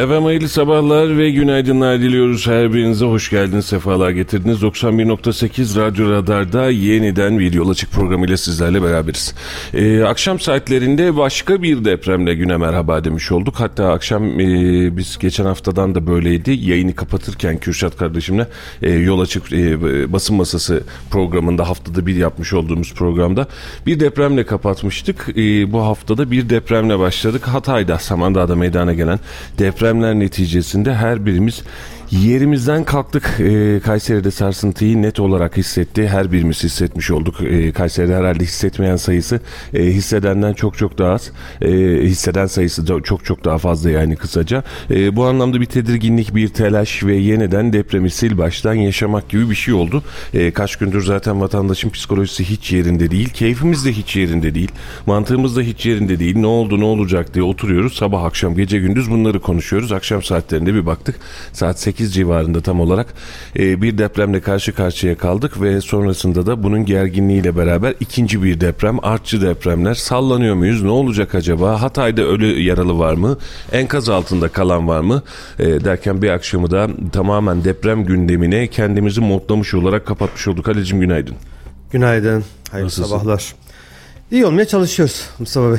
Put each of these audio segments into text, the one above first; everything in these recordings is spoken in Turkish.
Efendim hayırlı sabahlar ve günaydınlar diliyoruz. Her birinize hoş geldiniz, sefalar getirdiniz. 91.8 Radyo Radar'da yeniden bir açık programıyla sizlerle beraberiz. Ee, akşam saatlerinde başka bir depremle güne merhaba demiş olduk. Hatta akşam e, biz geçen haftadan da böyleydi. Yayını kapatırken Kürşat kardeşimle e, yol açık e, basın masası programında haftada bir yapmış olduğumuz programda bir depremle kapatmıştık. E, bu haftada bir depremle başladık. Hatay'da, Samandağ'da meydana gelen deprem depremler neticesinde her birimiz Yerimizden kalktık. E, Kayseri'de sarsıntıyı net olarak hissetti. Her birimiz hissetmiş olduk. E, Kayseri'de herhalde hissetmeyen sayısı e, hissedenden çok çok daha az. E, hisseden sayısı da çok çok daha fazla yani kısaca. E, bu anlamda bir tedirginlik, bir telaş ve yeniden depremi sil baştan yaşamak gibi bir şey oldu. E, kaç gündür zaten vatandaşın psikolojisi hiç yerinde değil. Keyfimiz de hiç yerinde değil. Mantığımız da hiç yerinde değil. Ne oldu ne olacak diye oturuyoruz. Sabah akşam gece gündüz bunları konuşuyoruz. Akşam saatlerinde bir baktık. Saat 8 8 civarında tam olarak e, bir depremle karşı karşıya kaldık ve sonrasında da bunun gerginliğiyle beraber ikinci bir deprem, artçı depremler sallanıyor muyuz? Ne olacak acaba? Hatay'da ölü yaralı var mı? Enkaz altında kalan var mı? E, derken bir akşamı da tamamen deprem gündemine kendimizi modlamış olarak kapatmış olduk. Halicim günaydın. Günaydın. Hayırlı Nasılsın? sabahlar. İyi olmaya çalışıyoruz Mustafa Bey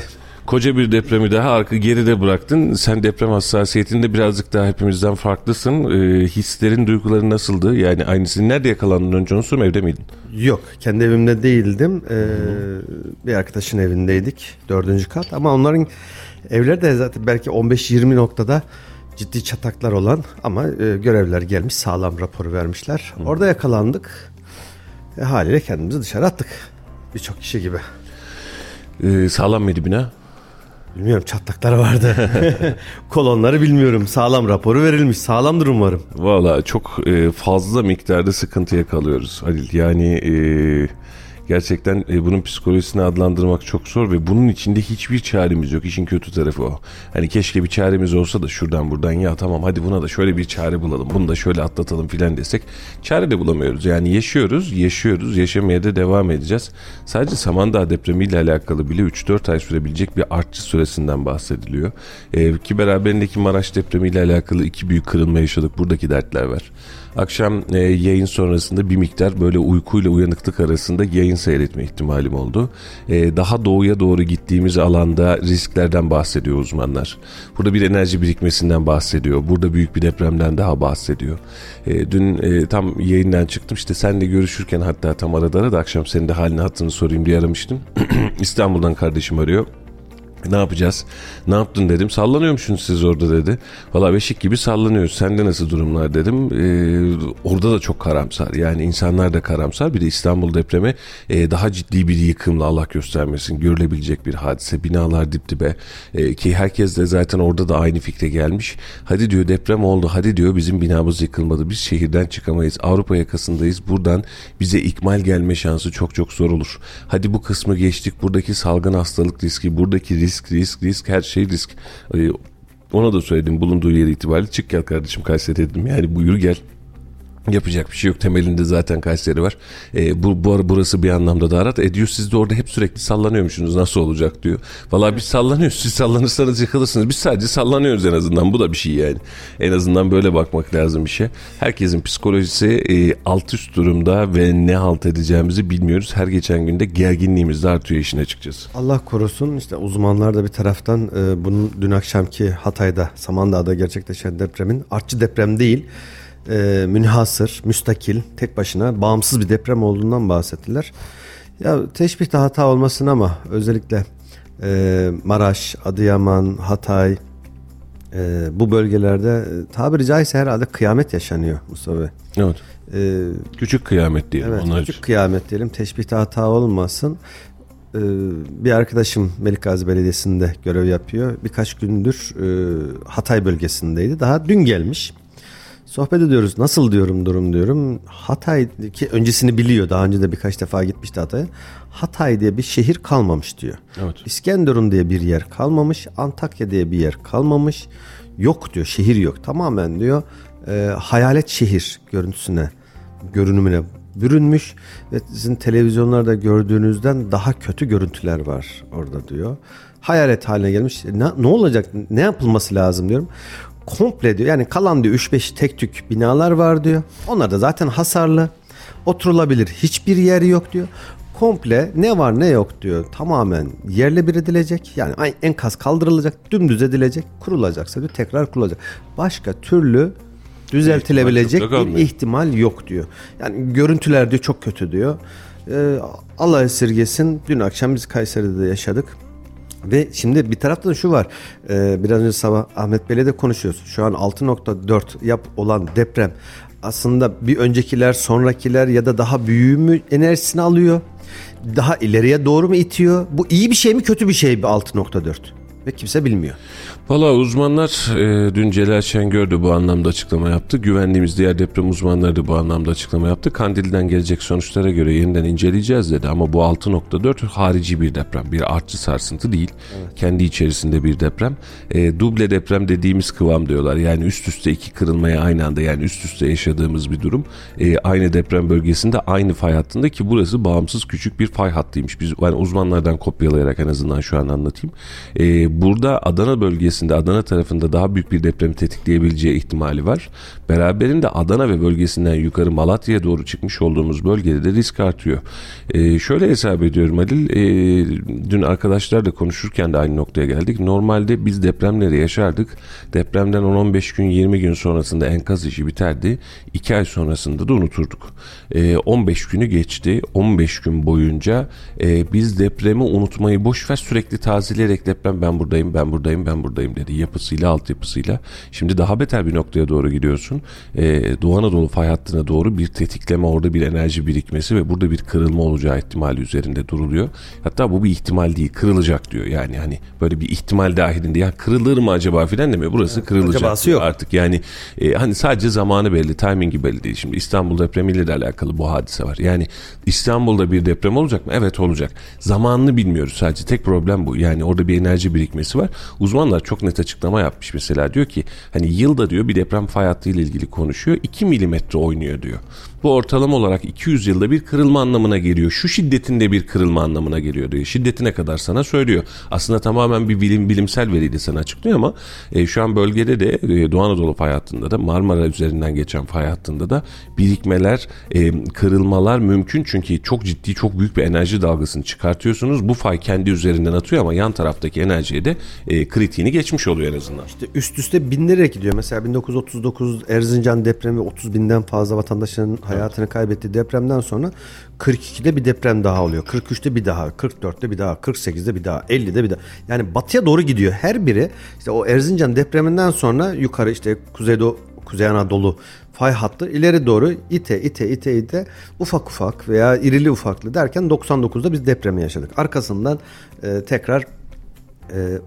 koca bir depremi daha arka geride bıraktın. Sen deprem hassasiyetinde birazcık daha hepimizden farklısın. E, hislerin, duyguların nasıldı? Yani aynısını nerede yakalandın önce onu sorayım evde miydin? Yok kendi evimde değildim. Ee, bir arkadaşın evindeydik dördüncü kat ama onların evleri de zaten belki 15-20 noktada ciddi çataklar olan ama e, görevler gelmiş sağlam raporu vermişler. Hı. Orada yakalandık. E, haliyle kendimizi dışarı attık. Birçok kişi gibi. Ee, sağlam mıydı bina? Bilmiyorum çatlaklar vardı. Kolonları bilmiyorum. Sağlam raporu verilmiş. Sağlamdır umarım. Valla çok e, fazla miktarda sıkıntıya kalıyoruz Halil. Yani e, Gerçekten e, bunun psikolojisini adlandırmak çok zor ve bunun içinde hiçbir çaremiz yok. İşin kötü tarafı o. Hani keşke bir çaremiz olsa da şuradan buradan ya tamam hadi buna da şöyle bir çare bulalım. Bunu da şöyle atlatalım filan desek çare de bulamıyoruz. Yani yaşıyoruz, yaşıyoruz, yaşamaya da devam edeceğiz. Sadece Samandağ depremiyle alakalı bile 3-4 ay sürebilecek bir artçı süresinden bahsediliyor. Ee, ki beraberindeki Maraş depremiyle alakalı iki büyük kırılma yaşadık. Buradaki dertler var. Akşam e, yayın sonrasında bir miktar böyle uykuyla uyanıklık arasında yayın seyretme ihtimalim oldu. E, daha doğuya doğru gittiğimiz alanda risklerden bahsediyor uzmanlar. Burada bir enerji birikmesinden bahsediyor. Burada büyük bir depremden daha bahsediyor. E, dün e, tam yayından çıktım işte senle görüşürken hatta tam arada da akşam senin de halini hattını sorayım diye aramıştım. İstanbul'dan kardeşim arıyor. Ne yapacağız? Ne yaptın dedim. Sallanıyormuşsunuz siz orada dedi. Valla beşik gibi sallanıyoruz. Sende nasıl durumlar dedim. Ee, orada da çok karamsar. Yani insanlar da karamsar. Bir de İstanbul depremi e, daha ciddi bir yıkımla Allah göstermesin. Görülebilecek bir hadise. Binalar dip dibe. E, ki herkes de zaten orada da aynı fikre gelmiş. Hadi diyor deprem oldu. Hadi diyor bizim binamız yıkılmadı. Biz şehirden çıkamayız. Avrupa yakasındayız. Buradan bize ikmal gelme şansı çok çok zor olur. Hadi bu kısmı geçtik. Buradaki salgın hastalık riski, buradaki risk risk, risk, risk her şey risk. Ee, ona da söyledim bulunduğu yer itibariyle çık gel kardeşim Kayseri dedim. Yani buyur gel. Yapacak bir şey yok. Temelinde zaten Kayseri var. E, bu, bu burası bir anlamda da rahat. E diyor siz de orada hep sürekli sallanıyormuşsunuz. Nasıl olacak diyor. Valla biz sallanıyoruz. Siz sallanırsanız yıkılırsınız. Biz sadece sallanıyoruz en azından. Bu da bir şey yani. En azından böyle bakmak lazım bir şey. Herkesin psikolojisi e, alt üst durumda ve ne halt edeceğimizi bilmiyoruz. Her geçen günde gerginliğimiz de artıyor işin açıkçası. Allah korusun. İşte uzmanlar da bir taraftan e, bunun dün akşamki Hatay'da, Samandağ'da gerçekleşen depremin artçı deprem değil e, münhasır, müstakil, tek başına bağımsız bir deprem olduğundan bahsettiler. Ya teşbihte hata olmasın ama özellikle e, Maraş, Adıyaman, Hatay e, bu bölgelerde e, tabiri caizse herhalde kıyamet yaşanıyor Mustafa Bey. Evet. E, Küçük kıyamet diyelim Evet, onlar küçük için. kıyamet diyelim. Teşbihte hata olmasın. Ee, bir arkadaşım Melikgazi Belediyesi'nde görev yapıyor. Birkaç gündür e, Hatay bölgesindeydi. Daha dün gelmiş. Sohbet ediyoruz. Nasıl diyorum durum diyorum. Hatay ki öncesini biliyor. Daha önce de birkaç defa gitmişti Hatay'a. Hatay diye bir şehir kalmamış diyor. Evet. İskenderun diye bir yer kalmamış. Antakya diye bir yer kalmamış. Yok diyor. Şehir yok. Tamamen diyor e, hayalet şehir görüntüsüne, görünümüne bürünmüş ve sizin televizyonlarda gördüğünüzden daha kötü görüntüler var orada diyor. Hayalet haline gelmiş. Ne, ne olacak? Ne yapılması lazım diyorum. Komple diyor. Yani kalan diyor 3-5 tek tük binalar var diyor. Onlar da zaten hasarlı. Oturulabilir hiçbir yer yok diyor. Komple ne var ne yok diyor. Tamamen yerle bir edilecek. Yani enkaz kaldırılacak, dümdüz edilecek, kurulacaksa diyor tekrar kurulacak. Başka türlü düzeltilebilecek bir ihtimal yok diyor. Yani görüntüler diyor çok kötü diyor. Ee, Allah esirgesin. Dün akşam biz Kayseri'de de yaşadık. Ve şimdi bir taraftan şu var. Ee, biraz önce sabah Ahmet Bey'le de konuşuyoruz. Şu an 6.4 yap olan deprem aslında bir öncekiler, sonrakiler ya da daha büyüğü mü enerjisini alıyor? Daha ileriye doğru mu itiyor? Bu iyi bir şey mi kötü bir şey mi 6.4? Ve kimse bilmiyor. Valla uzmanlar e, dün Celal Şengör de bu anlamda açıklama yaptı. Güvendiğimiz diğer deprem uzmanları da bu anlamda açıklama yaptı. Kandil'den gelecek sonuçlara göre yeniden inceleyeceğiz dedi. Ama bu 6.4 harici bir deprem. Bir artçı sarsıntı değil. Kendi içerisinde bir deprem. E, duble deprem dediğimiz kıvam diyorlar. Yani üst üste iki kırılmaya aynı anda yani üst üste yaşadığımız bir durum. E, aynı deprem bölgesinde aynı fay hattında ki burası bağımsız küçük bir fay hattıymış. Biz yani uzmanlardan kopyalayarak en azından şu an anlatayım. E, burada Adana bölgesinde Adana tarafında daha büyük bir depremi tetikleyebileceği ihtimali var. Beraberinde Adana ve bölgesinden yukarı Malatya'ya doğru çıkmış olduğumuz bölgede de risk artıyor. E, şöyle hesap ediyorum Halil. E, dün arkadaşlarla konuşurken de aynı noktaya geldik. Normalde biz depremleri yaşardık. Depremden 10-15 gün 20 gün sonrasında enkaz işi biterdi. 2 ay sonrasında da unuturduk. E, 15 günü geçti. 15 gün boyunca e, biz depremi unutmayı boş ver sürekli tazeleyerek deprem ben buradayım ben buradayım ben buradayım dedi. Yapısıyla altyapısıyla. Şimdi daha beter bir noktaya doğru gidiyorsun. E, Doğu Anadolu fay hattına doğru bir tetikleme orada bir enerji birikmesi ve burada bir kırılma olacağı ihtimali üzerinde duruluyor. Hatta bu bir ihtimal değil kırılacak diyor. Yani hani böyle bir ihtimal dahilinde ya kırılır mı acaba filan demiyor. Burası kırılacak acabası diyor yok. artık. Yani e, hani sadece zamanı belli, timingi belli değil. Şimdi İstanbul depremiyle de alakalı bu hadise var. Yani İstanbul'da bir deprem olacak mı? Evet olacak. Zamanını bilmiyoruz sadece. Tek problem bu. Yani orada bir enerji birikmesi var. Uzmanlar çok net açıklama yapmış mesela. Diyor ki hani yılda diyor bir deprem fay hattı ile ilgili konuşuyor. 2 milimetre oynuyor diyor. Bu ortalama olarak 200 yılda bir kırılma anlamına geliyor. Şu şiddetinde bir kırılma anlamına geliyor diyor. Şiddetine kadar sana söylüyor. Aslında tamamen bir bilim bilimsel veriyle sana açıklıyor ama e, şu an bölgede de e, Doğu Anadolu fay hattında da Marmara üzerinden geçen fay hattında da birikmeler, e, kırılmalar mümkün. Çünkü çok ciddi, çok büyük bir enerji dalgasını çıkartıyorsunuz. Bu fay kendi üzerinden atıyor ama yan taraftaki enerjiye de e, kritiğini geçmiş oluyor en azından. İşte üst üste bindirerek gidiyor. Mesela 1939 Erzincan depremi 30 binden fazla vatandaşın hayatını kaybettiği depremden sonra 42'de bir deprem daha oluyor. 43'te bir daha, 44'te bir daha, 48'de bir daha, 50'de bir daha. Yani batıya doğru gidiyor. Her biri işte o Erzincan depreminden sonra yukarı işte Kuzeydoğu Kuzey Anadolu fay hattı ileri doğru ite ite ite ite ufak ufak veya irili ufaklı derken 99'da biz depremi yaşadık. Arkasından e, tekrar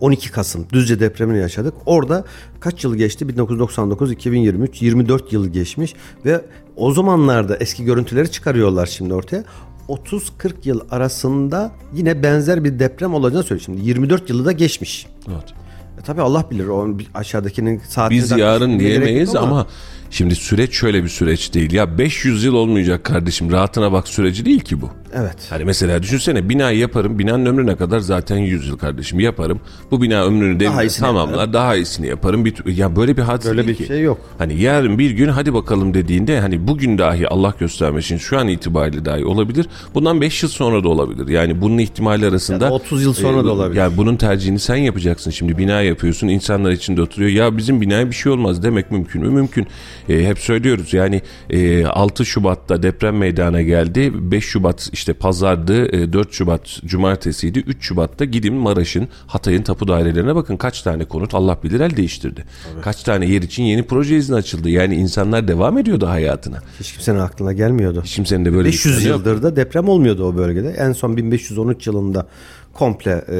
12 Kasım Düzce depremini yaşadık. Orada kaç yıl geçti? 1999, 2023, 24 yıl geçmiş ve o zamanlarda eski görüntüleri çıkarıyorlar şimdi ortaya. 30-40 yıl arasında yine benzer bir deprem olacağını söylüyor. Şimdi 24 yılı da geçmiş. Evet. E tabii Allah bilir o aşağıdakinin saatini Biz yarın diyemeyiz ama şimdi süreç şöyle bir süreç değil. Ya 500 yıl olmayacak kardeşim rahatına bak süreci değil ki bu. evet. Hani mesela düşünsene binayı yaparım. Binanın ömrüne kadar zaten 100 yıl kardeşim yaparım. Bu bina ömrünü Daha de iyisini tamamlar. Daha iyisini yaparım. Bir, ya böyle bir hadise Böyle değil bir ki. şey yok. Hani yarın bir gün hadi bakalım dediğinde hani bugün dahi Allah göstermesin şu an itibariyle dahi olabilir. Bundan 5 yıl sonra da olabilir. Yani bunun ihtimali arasında. Ya da 30 yıl sonra da olabilir. Yani bunun tercihini sen yapacaksın. Şimdi bina yapıyorsun. insanlar içinde oturuyor. Ya bizim binaya bir şey olmaz demek mümkün mü? Mümkün. E, hep söylüyoruz yani e, 6 Şubat'ta deprem meydana geldi. 5 Şubat işte pazardı. E, 4 Şubat cumartesiydi. 3 Şubat'ta gidin Maraş'ın Hatay'ın tapu dairelerine bakın kaç tane konut Allah bilir el değiştirdi. Kaç tane yer için yeni proje izni açıldı. Yani insanlar devam ediyordu hayatına. Hiç kimsenin aklına gelmiyordu. Hiç kimsenin de böyle bir 500 planı yok. yıldır da deprem olmuyordu o bölgede. En son 1513 yılında komple e,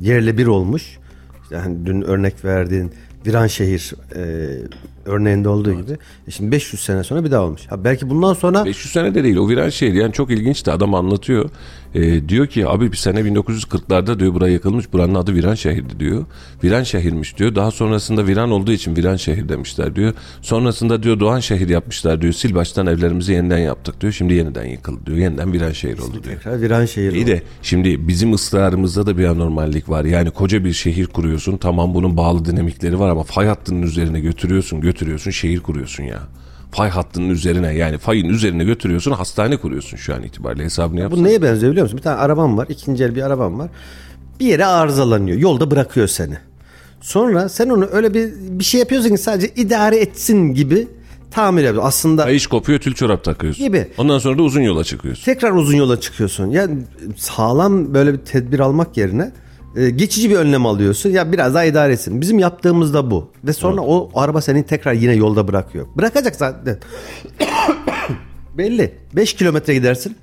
yerle bir olmuş. Hani dün örnek verdiğin Viranşehir e, örneğinde olduğu gibi. E şimdi 500 sene sonra bir daha olmuş. Ha belki bundan sonra 500 sene de değil o viran şehir yani çok ilginçti adam anlatıyor. Ee, diyor ki abi bir sene 1940'larda diyor buraya yakılmış buranın adı viran şehirdi diyor. Viran şehirmiş diyor. Daha sonrasında viran olduğu için viran şehir demişler diyor. Sonrasında diyor Doğan şehir yapmışlar diyor. Sil baştan evlerimizi yeniden yaptık diyor. Şimdi yeniden yıkıldı diyor. Yeniden viran şehir oldu diyor. tekrar Viranşehir İyi oldu. de şimdi bizim ısrarımızda da bir anormallik var. Yani koca bir şehir kuruyorsun. Tamam bunun bağlı dinamikleri var ama fay hattının üzerine götürüyorsun, götürüyorsun, şehir kuruyorsun ya. Fay hattının üzerine yani fayın üzerine götürüyorsun, hastane kuruyorsun şu an itibariyle hesabını yapsana. Bu neye benziyor biliyor musun? Bir tane arabam var. ikinci el bir arabam var. Bir yere arızalanıyor. Yolda bırakıyor seni. Sonra sen onu öyle bir bir şey yapıyorsun ki sadece idare etsin gibi tamir yapıyorsun. Aslında Kayış kopuyor, tül çorap takıyorsun. Gibi. Ondan sonra da uzun yola çıkıyorsun. tekrar uzun yola çıkıyorsun. Yani sağlam böyle bir tedbir almak yerine e, geçici bir önlem alıyorsun. Ya biraz daha idare etsin. Bizim yaptığımız da bu. Ve sonra o araba seni tekrar yine yolda bırakıyor. Bırakacak zaten. Belli. 5 kilometre gidersin.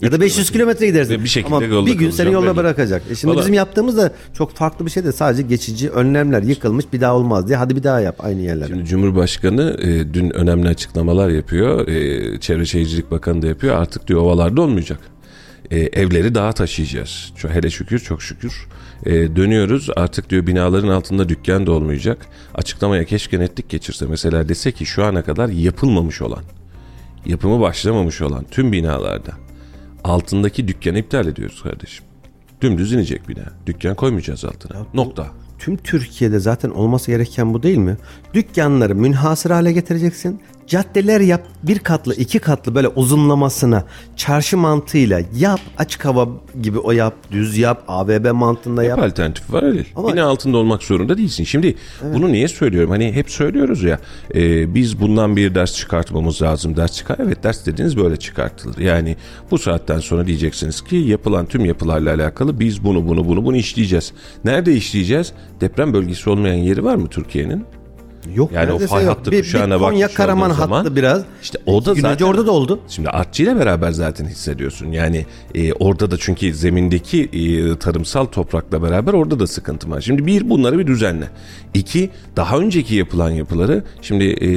Ya da 500 kilometre gidersin. Bir şekilde Ama yolda bir gün seni yolda belli. bırakacak. E şimdi Valla- bizim yaptığımız da çok farklı bir şey de sadece geçici önlemler yıkılmış bir daha olmaz diye hadi bir daha yap aynı yerlere. Şimdi Cumhurbaşkanı e, dün önemli açıklamalar yapıyor. E, Çevre Şehircilik Bakanı da yapıyor. Artık diyor ovalarda olmayacak. E, evleri daha taşıyacağız. Hele şükür çok şükür. E, dönüyoruz artık diyor binaların altında dükkan da olmayacak. Açıklamaya keşke netlik geçirse. Mesela dese ki şu ana kadar yapılmamış olan, yapımı başlamamış olan tüm binalarda altındaki dükkanı iptal ediyoruz kardeşim. Dümdüz inecek bina. Dükkan koymayacağız altına. Nokta. Tüm Türkiye'de zaten olması gereken bu değil mi? Dükkanları münhasır hale getireceksin. Caddeler yap bir katlı iki katlı böyle uzunlamasına çarşı mantığıyla yap açık hava gibi o yap düz yap AVB mantığında Hep yap. alternatif var Halil. Ama- Bina altında olmak zorunda değilsin. Şimdi bunu niye söylüyorum? Hani hep söylüyoruz ya e, biz bundan bir ders çıkartmamız lazım. Ders çıkar. Evet ders dediğiniz böyle çıkartılır. Yani bu saatten sonra diyeceksiniz ki yapılan tüm yapılarla alakalı biz bunu bunu bunu bunu işleyeceğiz. Nerede işleyeceğiz? Deprem bölgesi olmayan yeri var mı Türkiye'nin? Yok Yani o fay hattı bir, kuşağına bir Konya Karaman zaman, hattı biraz. işte o da zaten- orada da oldu. Şimdi artçıyla beraber zaten hissediyorsun. Yani e, orada da çünkü zemindeki e, tarımsal toprakla beraber orada da sıkıntı var. Şimdi bir bunları bir düzenle. İki daha önceki yapılan yapıları şimdi e,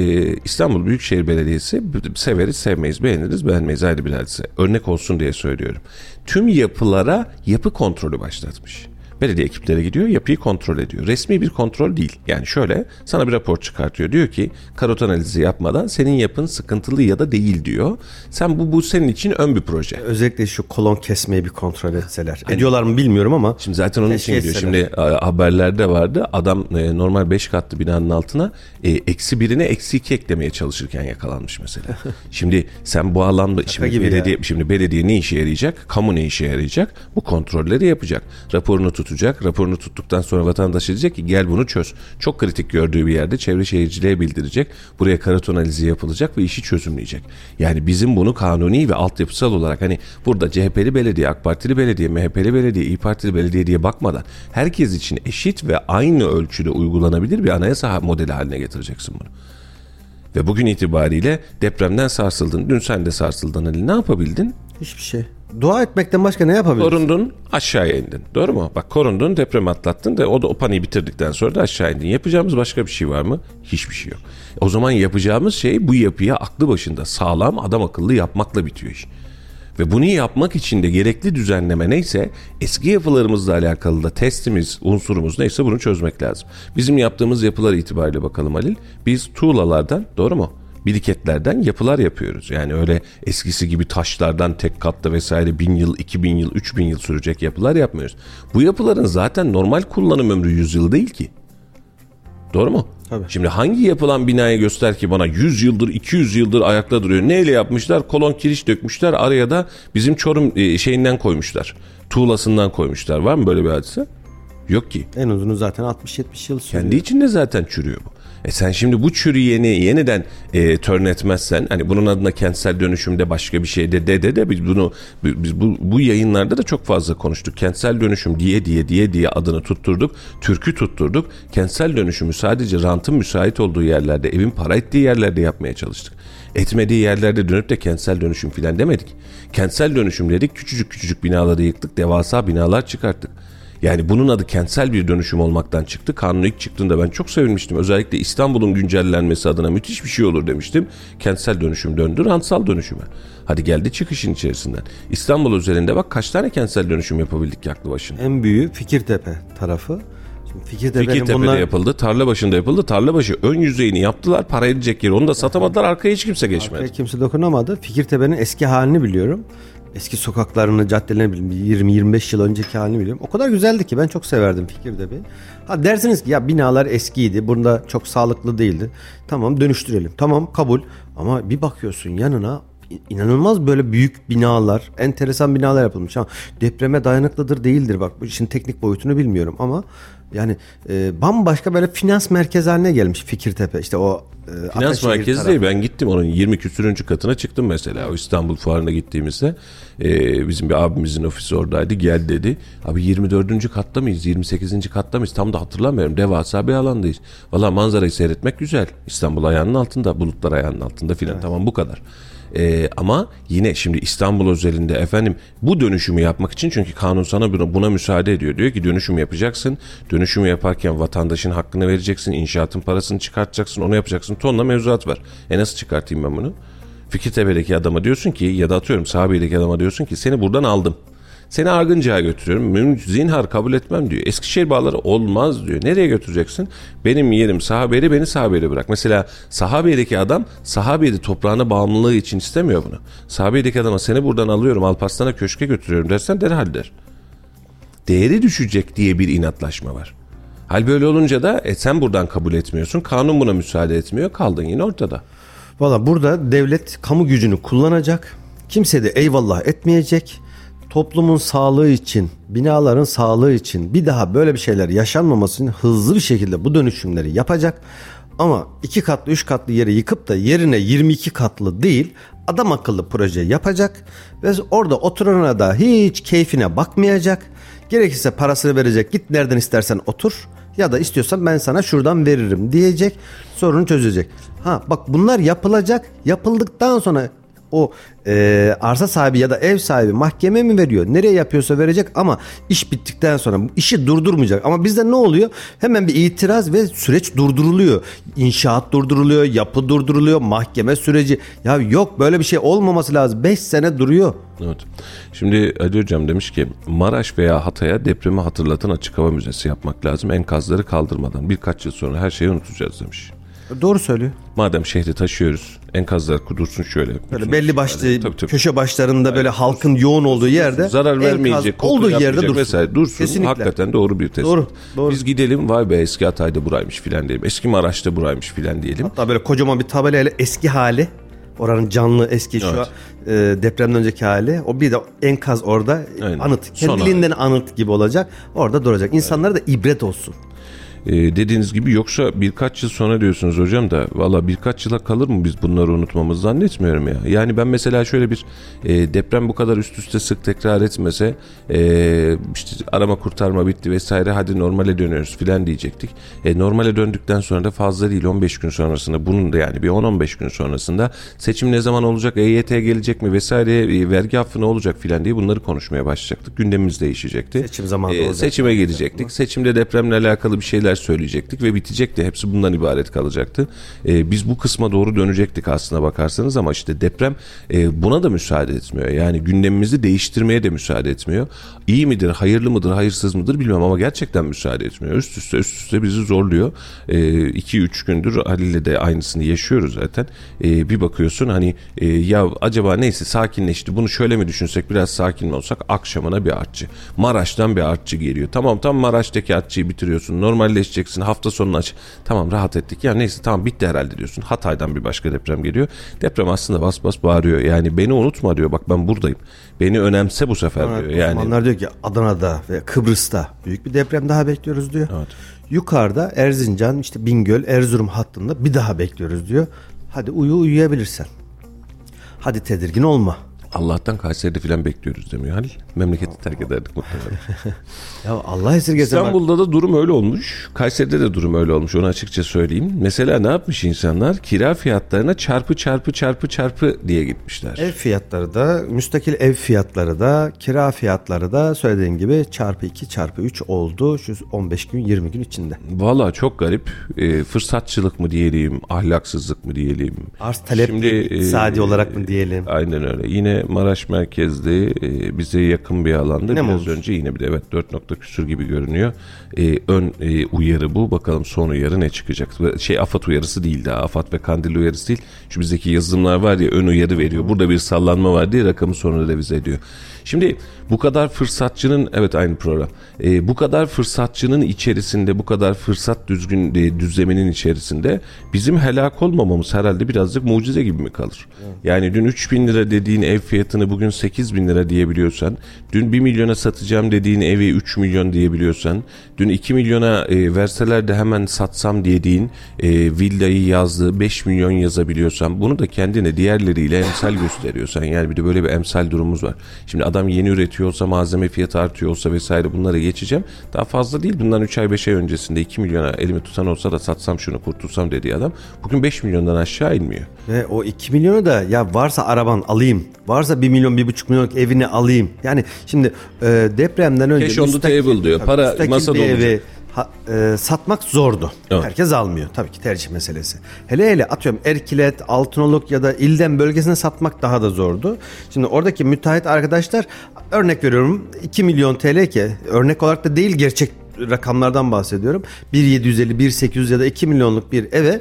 İstanbul Büyükşehir Belediyesi severiz sevmeyiz beğeniriz beğenmeyiz ayrı bir hadise. Örnek olsun diye söylüyorum. Tüm yapılara yapı kontrolü başlatmış. Belediye ekipleri gidiyor yapıyı kontrol ediyor. Resmi bir kontrol değil. Yani şöyle sana bir rapor çıkartıyor. Diyor ki karot analizi yapmadan senin yapın sıkıntılı ya da değil diyor. Sen bu bu senin için ön bir proje. Özellikle şu kolon kesmeyi bir kontrol etseler. Ediyorlar mı bilmiyorum ama. Şimdi zaten onun için gidiyor. Şimdi haberlerde vardı. Adam e, normal 5 katlı binanın altına e, eksi birine eksi iki eklemeye çalışırken yakalanmış mesela. şimdi sen bu alanda şimdi gibi belediye ya. şimdi belediye ne işe yarayacak? Kamu ne işe yarayacak? Bu kontrolleri yapacak. Raporunu tutacak. Raporunu tuttuktan sonra vatandaş diyecek ki gel bunu çöz. Çok kritik gördüğü bir yerde çevre şehirciliğe bildirecek. Buraya karot analizi yapılacak ve işi çözümleyecek. Yani bizim bunu kanuni ve altyapısal olarak hani burada CHP'li belediye, AK Partili belediye, MHP'li belediye, İyi Partili belediye diye bakmadan herkes için eşit ve aynı ölçüde uygulanabilir bir anayasa modeli haline getireceksin bunu. Ve bugün itibariyle depremden sarsıldın. Dün sen de sarsıldın Ali. Ne yapabildin? Hiçbir şey. Dua etmekten başka ne yapabiliriz? Korundun aşağıya indin. Doğru mu? Bak korundun deprem atlattın da o da o paniği bitirdikten sonra da aşağı indin. Yapacağımız başka bir şey var mı? Hiçbir şey yok. O zaman yapacağımız şey bu yapıya aklı başında sağlam adam akıllı yapmakla bitiyor iş. Ve bunu yapmak için de gerekli düzenleme neyse eski yapılarımızla alakalı da testimiz, unsurumuz neyse bunu çözmek lazım. Bizim yaptığımız yapılar itibariyle bakalım Halil. Biz tuğlalardan doğru mu? Biriketlerden yapılar yapıyoruz. Yani öyle eskisi gibi taşlardan tek katlı vesaire bin yıl, iki bin yıl, üç bin yıl sürecek yapılar yapmıyoruz. Bu yapıların zaten normal kullanım ömrü 100 yıl değil ki. Doğru mu? Tabii. Şimdi hangi yapılan binayı göster ki bana 100 yıldır 200 yıldır ayakta duruyor. Neyle yapmışlar? Kolon kiriş dökmüşler. Araya da bizim Çorum e, şeyinden koymuşlar. Tuğlasından koymuşlar. Var mı böyle bir hadise? Yok ki. En uzunu zaten 60-70 yıl sürüyor. Kendi içinde zaten çürüyor bu. E sen şimdi bu çürüyeni yeniden e, turn etmezsen hani bunun adına kentsel dönüşümde başka bir şey de de de de biz bunu biz bu, bu yayınlarda da çok fazla konuştuk. Kentsel dönüşüm diye diye diye diye adını tutturduk. Türkü tutturduk. Kentsel dönüşümü sadece rantın müsait olduğu yerlerde, evin para ettiği yerlerde yapmaya çalıştık. Etmediği yerlerde dönüp de kentsel dönüşüm filan demedik. Kentsel dönüşüm dedik. Küçücük küçücük binaları yıktık. Devasa binalar çıkarttık. Yani bunun adı kentsel bir dönüşüm olmaktan çıktı. Kanun ilk çıktığında ben çok sevinmiştim. Özellikle İstanbul'un güncellenmesi adına müthiş bir şey olur demiştim. Kentsel dönüşüm döndü rantsal dönüşüme. Hadi geldi çıkışın içerisinden. İstanbul üzerinde bak kaç tane kentsel dönüşüm yapabildik yaklı başına. En büyüğü Fikirtepe tarafı. Şimdi Fikirtepe'nin Fikirtepe'de bunlar... yapıldı, tarla başında yapıldı. Tarla başı ön yüzeyini yaptılar, para edecek yeri. Onu da satamadılar, arkaya hiç kimse geçmedi. Arkaya kimse dokunamadı. Fikirtepe'nin eski halini biliyorum. Eski sokaklarını, caddelerini biliyorum. 20-25 yıl önceki halini biliyorum. O kadar güzeldi ki ben çok severdim Fikirtepe'yi. Ha dersiniz ki ya binalar eskiydi. Bunda çok sağlıklı değildi. Tamam dönüştürelim. Tamam kabul. Ama bir bakıyorsun yanına inanılmaz böyle büyük binalar, enteresan binalar yapılmış. Ha, depreme dayanıklıdır değildir bak bu işin teknik boyutunu bilmiyorum ama yani e, bambaşka böyle finans merkezi haline gelmiş Fikirtepe. İşte o e, Finans Ataşehir merkezi tarafı. değil. Ben gittim onun 20 küsürüncü katına çıktım mesela. O İstanbul fuarına gittiğimizde e, bizim bir abimizin ofisi oradaydı. Gel dedi. Abi 24. katta mıyız? 28. katta mıyız? Tam da hatırlamıyorum. Devasa bir alandayız. Valla manzarayı seyretmek güzel. İstanbul ayağının altında, bulutlar ayağının altında filan. Tamam bu kadar. Ee, ama yine şimdi İstanbul özelinde efendim bu dönüşümü yapmak için çünkü kanun sana buna, buna müsaade ediyor. Diyor ki dönüşüm yapacaksın. Dönüşümü yaparken vatandaşın hakkını vereceksin. inşaatın parasını çıkartacaksın. Onu yapacaksın. Tonla mevzuat var. E nasıl çıkartayım ben bunu? Fikirtepe'deki adama diyorsun ki ya da atıyorum Sahabe'deki adama diyorsun ki seni buradan aldım. Seni Argınca'ya götürüyorum. Müm- Zinhar kabul etmem diyor. Eskişehir bağları olmaz diyor. Nereye götüreceksin? Benim yerim Sahabe'de beni Sahabe'de bırak. Mesela Sahabe'deki adam Sahabe'de toprağına bağımlılığı için istemiyor bunu. Sahabe'deki adama seni buradan alıyorum Alparslan'a köşke götürüyorum dersen derhal der. Değeri düşecek diye bir inatlaşma var. Hal böyle olunca da e, sen buradan kabul etmiyorsun. Kanun buna müsaade etmiyor. Kaldın yine ortada. Valla burada devlet kamu gücünü kullanacak. Kimse de eyvallah etmeyecek. Toplumun sağlığı için, binaların sağlığı için bir daha böyle bir şeyler yaşanmaması için hızlı bir şekilde bu dönüşümleri yapacak. Ama iki katlı, üç katlı yeri yıkıp da yerine 22 katlı değil adam akıllı proje yapacak ve orada oturana da hiç keyfine bakmayacak. Gerekirse parasını verecek git nereden istersen otur ya da istiyorsan ben sana şuradan veririm diyecek sorunu çözecek. Ha bak bunlar yapılacak yapıldıktan sonra o e, arsa sahibi ya da ev sahibi mahkeme mi veriyor? Nereye yapıyorsa verecek ama iş bittikten sonra işi durdurmayacak. Ama bizde ne oluyor? Hemen bir itiraz ve süreç durduruluyor. İnşaat durduruluyor, yapı durduruluyor, mahkeme süreci. Ya yok böyle bir şey olmaması lazım. 5 sene duruyor. Evet. Şimdi Ali Hocam demiş ki Maraş veya Hatay'a depremi hatırlatan açık hava müzesi yapmak lazım. Enkazları kaldırmadan birkaç yıl sonra her şeyi unutacağız demiş. Doğru söylüyor. Madem şehri taşıyoruz enkazlar kudursun şöyle. Böyle belli başlı Tabii, tabii. köşe başlarında böyle halkın yoğun olduğu yerde zarar vermeyecek, olduğu yerde dursun. vesaire dursun. Kesinlikle. Hakikaten doğru bir tespit. Doğru, doğru. Biz gidelim vay be eski Hatay'da buraymış filan diyelim. Eski Maraş'ta buraymış filan diyelim. Hatta böyle kocaman bir tabelayla eski hali oranın canlı eski şu Evet. an, e, depremden önceki hali o bir de enkaz orada Aynen. anıt kendiliğinden anıt gibi olacak orada duracak insanlara da ibret olsun. Ee, dediğiniz gibi yoksa birkaç yıl sonra diyorsunuz hocam da valla birkaç yıla kalır mı biz bunları unutmamız zannetmiyorum ya. Yani ben mesela şöyle bir e, deprem bu kadar üst üste sık tekrar etmese e, işte arama kurtarma bitti vesaire hadi normale dönüyoruz filan diyecektik. E, normale döndükten sonra da fazla değil 15 gün sonrasında bunun da yani bir 10-15 gün sonrasında seçim ne zaman olacak EYT gelecek mi vesaire e, vergi affı ne olacak filan diye bunları konuşmaya başlayacaktık. Gündemimiz değişecekti. Seçim zamanı E, olacak. Seçime girecektik. Seçimde depremle alakalı bir şeyler söyleyecektik ve bitecekti. Hepsi bundan ibaret kalacaktı. Ee, biz bu kısma doğru dönecektik aslına bakarsanız ama işte deprem e, buna da müsaade etmiyor. Yani gündemimizi değiştirmeye de müsaade etmiyor. İyi midir, hayırlı mıdır, hayırsız mıdır bilmem ama gerçekten müsaade etmiyor. Üst üste üst üste bizi zorluyor. 2-3 gündür Halil'le de aynısını yaşıyoruz zaten. Ee, bir bakıyorsun hani e, ya acaba neyse sakinleşti bunu şöyle mi düşünsek biraz sakin olsak akşamına bir artçı. Maraş'tan bir artçı geliyor. Tamam tam Maraş'taki artçıyı bitiriyorsun. Normalleşiyorsun yerleşeceksin. Hafta sonunu aç. Tamam rahat ettik. Ya neyse tamam bitti herhalde diyorsun. Hatay'dan bir başka deprem geliyor. Deprem aslında bas bas bağırıyor. Yani beni unutma diyor. Bak ben buradayım. Beni önemse bu sefer Evet, diyor. Yani Uzmanlar diyor ki Adana'da ve Kıbrıs'ta büyük bir deprem daha bekliyoruz diyor. Evet. Yukarıda Erzincan, işte Bingöl, Erzurum hattında bir daha bekliyoruz diyor. Hadi uyu uyuyabilirsen. Hadi tedirgin olma. Allah'tan Kayseri'de falan bekliyoruz demiyor Halil. Memleketi terk ederdik muhtemelen. Ya Allah esirgesin. İstanbul'da da durum öyle olmuş. Kayseri'de de durum öyle olmuş. Onu açıkça söyleyeyim. Mesela ne yapmış insanlar? Kira fiyatlarına çarpı çarpı çarpı çarpı diye gitmişler. Ev fiyatları da, müstakil ev fiyatları da, kira fiyatları da söylediğin gibi çarpı 2 çarpı 3 oldu şu 15 gün 20 gün içinde. Valla çok garip. E, fırsatçılık mı diyelim, ahlaksızlık mı diyelim. Arz talep Şimdi, iktisadi e, olarak mı diyelim? Aynen öyle. Yine Maraş merkezli e, bize yakın bir alanda Ne biraz olmuş? önce yine bir de evet 4 nokta küsür gibi görünüyor. E, ön e, uyarı bu. Bakalım son uyarı ne çıkacak? Şey AFAD uyarısı değil daha. AFAD ve Kandil uyarısı değil. Şu bizdeki yazılımlar var ya ön uyarı veriyor. Burada bir sallanma var diye rakamı sonra revize ediyor. Şimdi bu kadar fırsatçının evet aynı program. E, bu kadar fırsatçının içerisinde bu kadar fırsat düzgün e, düzleminin içerisinde bizim helak olmamamız herhalde birazcık mucize gibi mi kalır? Yani dün 3 bin lira dediğin ev fiyatını bugün 8 bin lira diyebiliyorsan, dün 1 milyona satacağım dediğin evi 3 milyon diyebiliyorsan, dün 2 milyona e, verseler de hemen satsam dediğin e, villayı yazdığı 5 milyon yazabiliyorsan, bunu da kendine diğerleriyle emsal gösteriyorsan, yani bir de böyle bir emsal durumumuz var. Şimdi adam yeni üretiyor olsa, malzeme fiyatı artıyor olsa vesaire bunlara geçeceğim. Daha fazla değil. Bundan 3 ay 5 ay öncesinde 2 milyona elimi tutan olsa da satsam şunu kurtulsam dediği adam bugün 5 milyondan aşağı inmiyor. Ve o 2 milyonu da ya varsa araban alayım. Varsa 1 milyon 1,5 milyonluk evini alayım. Yani şimdi e, depremden önce Cash on the table diyor. tabii, Para masada bir evi olacak. ha- e, satmak zordu. Evet. Herkes almıyor. Tabii ki tercih meselesi. Hele hele atıyorum Erkilet, Altınoluk ya da ilden bölgesine satmak daha da zordu. Şimdi oradaki müteahhit arkadaşlar örnek veriyorum 2 milyon TL ki örnek olarak da değil gerçek rakamlardan bahsediyorum. 1.750, 1.800 ya da 2 milyonluk bir eve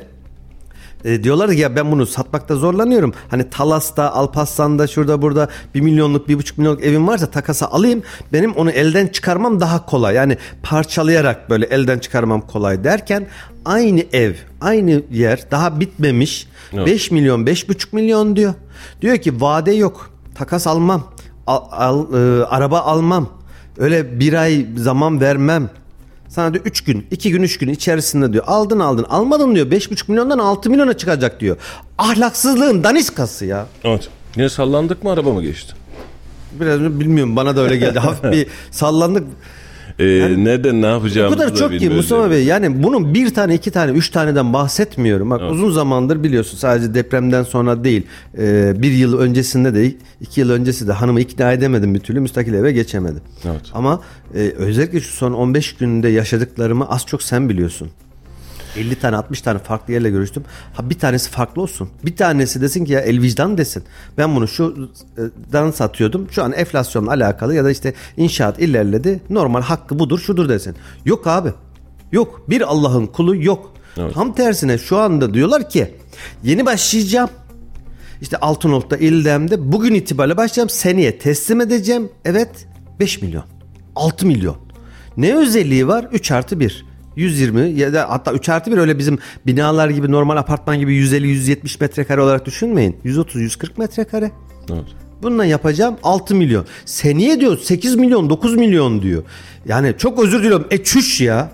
e, diyorlar ki ya ben bunu satmakta zorlanıyorum. Hani Talas'ta, Alparslan'da, şurada burada 1 milyonluk, 1,5 milyonluk evim varsa takasa alayım. Benim onu elden çıkarmam daha kolay. Yani parçalayarak böyle elden çıkarmam kolay derken aynı ev, aynı yer daha bitmemiş. Evet. 5 milyon, 5,5 milyon diyor. Diyor ki vade yok. Takas almam. Al, al- e, araba almam. Öyle bir ay zaman vermem. Sana diyor 3 gün, 2 gün, 3 gün içerisinde diyor. Aldın aldın. Almadın diyor. 5,5 milyondan 6 milyona çıkacak diyor. Ahlaksızlığın daniskası ya. Evet. Yine sallandık mı araba mı geçti? Biraz bilmiyorum bana da öyle geldi. Hafif bir sallandık. Ee, nereden ne O yapacağımızı kadar da çok ki Mustafa yani. Bey yani bunun bir tane iki tane üç taneden bahsetmiyorum. Bak uzun zamandır biliyorsun sadece depremden sonra değil e, bir yıl öncesinde de iki yıl öncesi de hanımı ikna edemedim bir türlü müstakil eve geçemedim. Evet. Ama e, özellikle şu son 15 günde yaşadıklarımı az çok sen biliyorsun. 50 tane 60 tane farklı yerle görüştüm. Ha bir tanesi farklı olsun. Bir tanesi desin ki ya el vicdan desin. Ben bunu şu e, dan satıyordum. Şu an enflasyonla alakalı ya da işte inşaat ilerledi. Normal hakkı budur şudur desin. Yok abi. Yok. Bir Allah'ın kulu yok. Evet. Tam tersine şu anda diyorlar ki yeni başlayacağım. İşte Altınoluk'ta İldem'de bugün itibariyle başlayacağım. Seneye teslim edeceğim. Evet 5 milyon. 6 milyon. Ne özelliği var? 3 artı 1. 120 ya da hatta 3 artı 1 öyle bizim binalar gibi normal apartman gibi 150-170 metrekare olarak düşünmeyin. 130-140 metrekare. Evet. Bununla yapacağım 6 milyon. Seneye diyor 8 milyon 9 milyon diyor. Yani çok özür diliyorum. E çüş ya.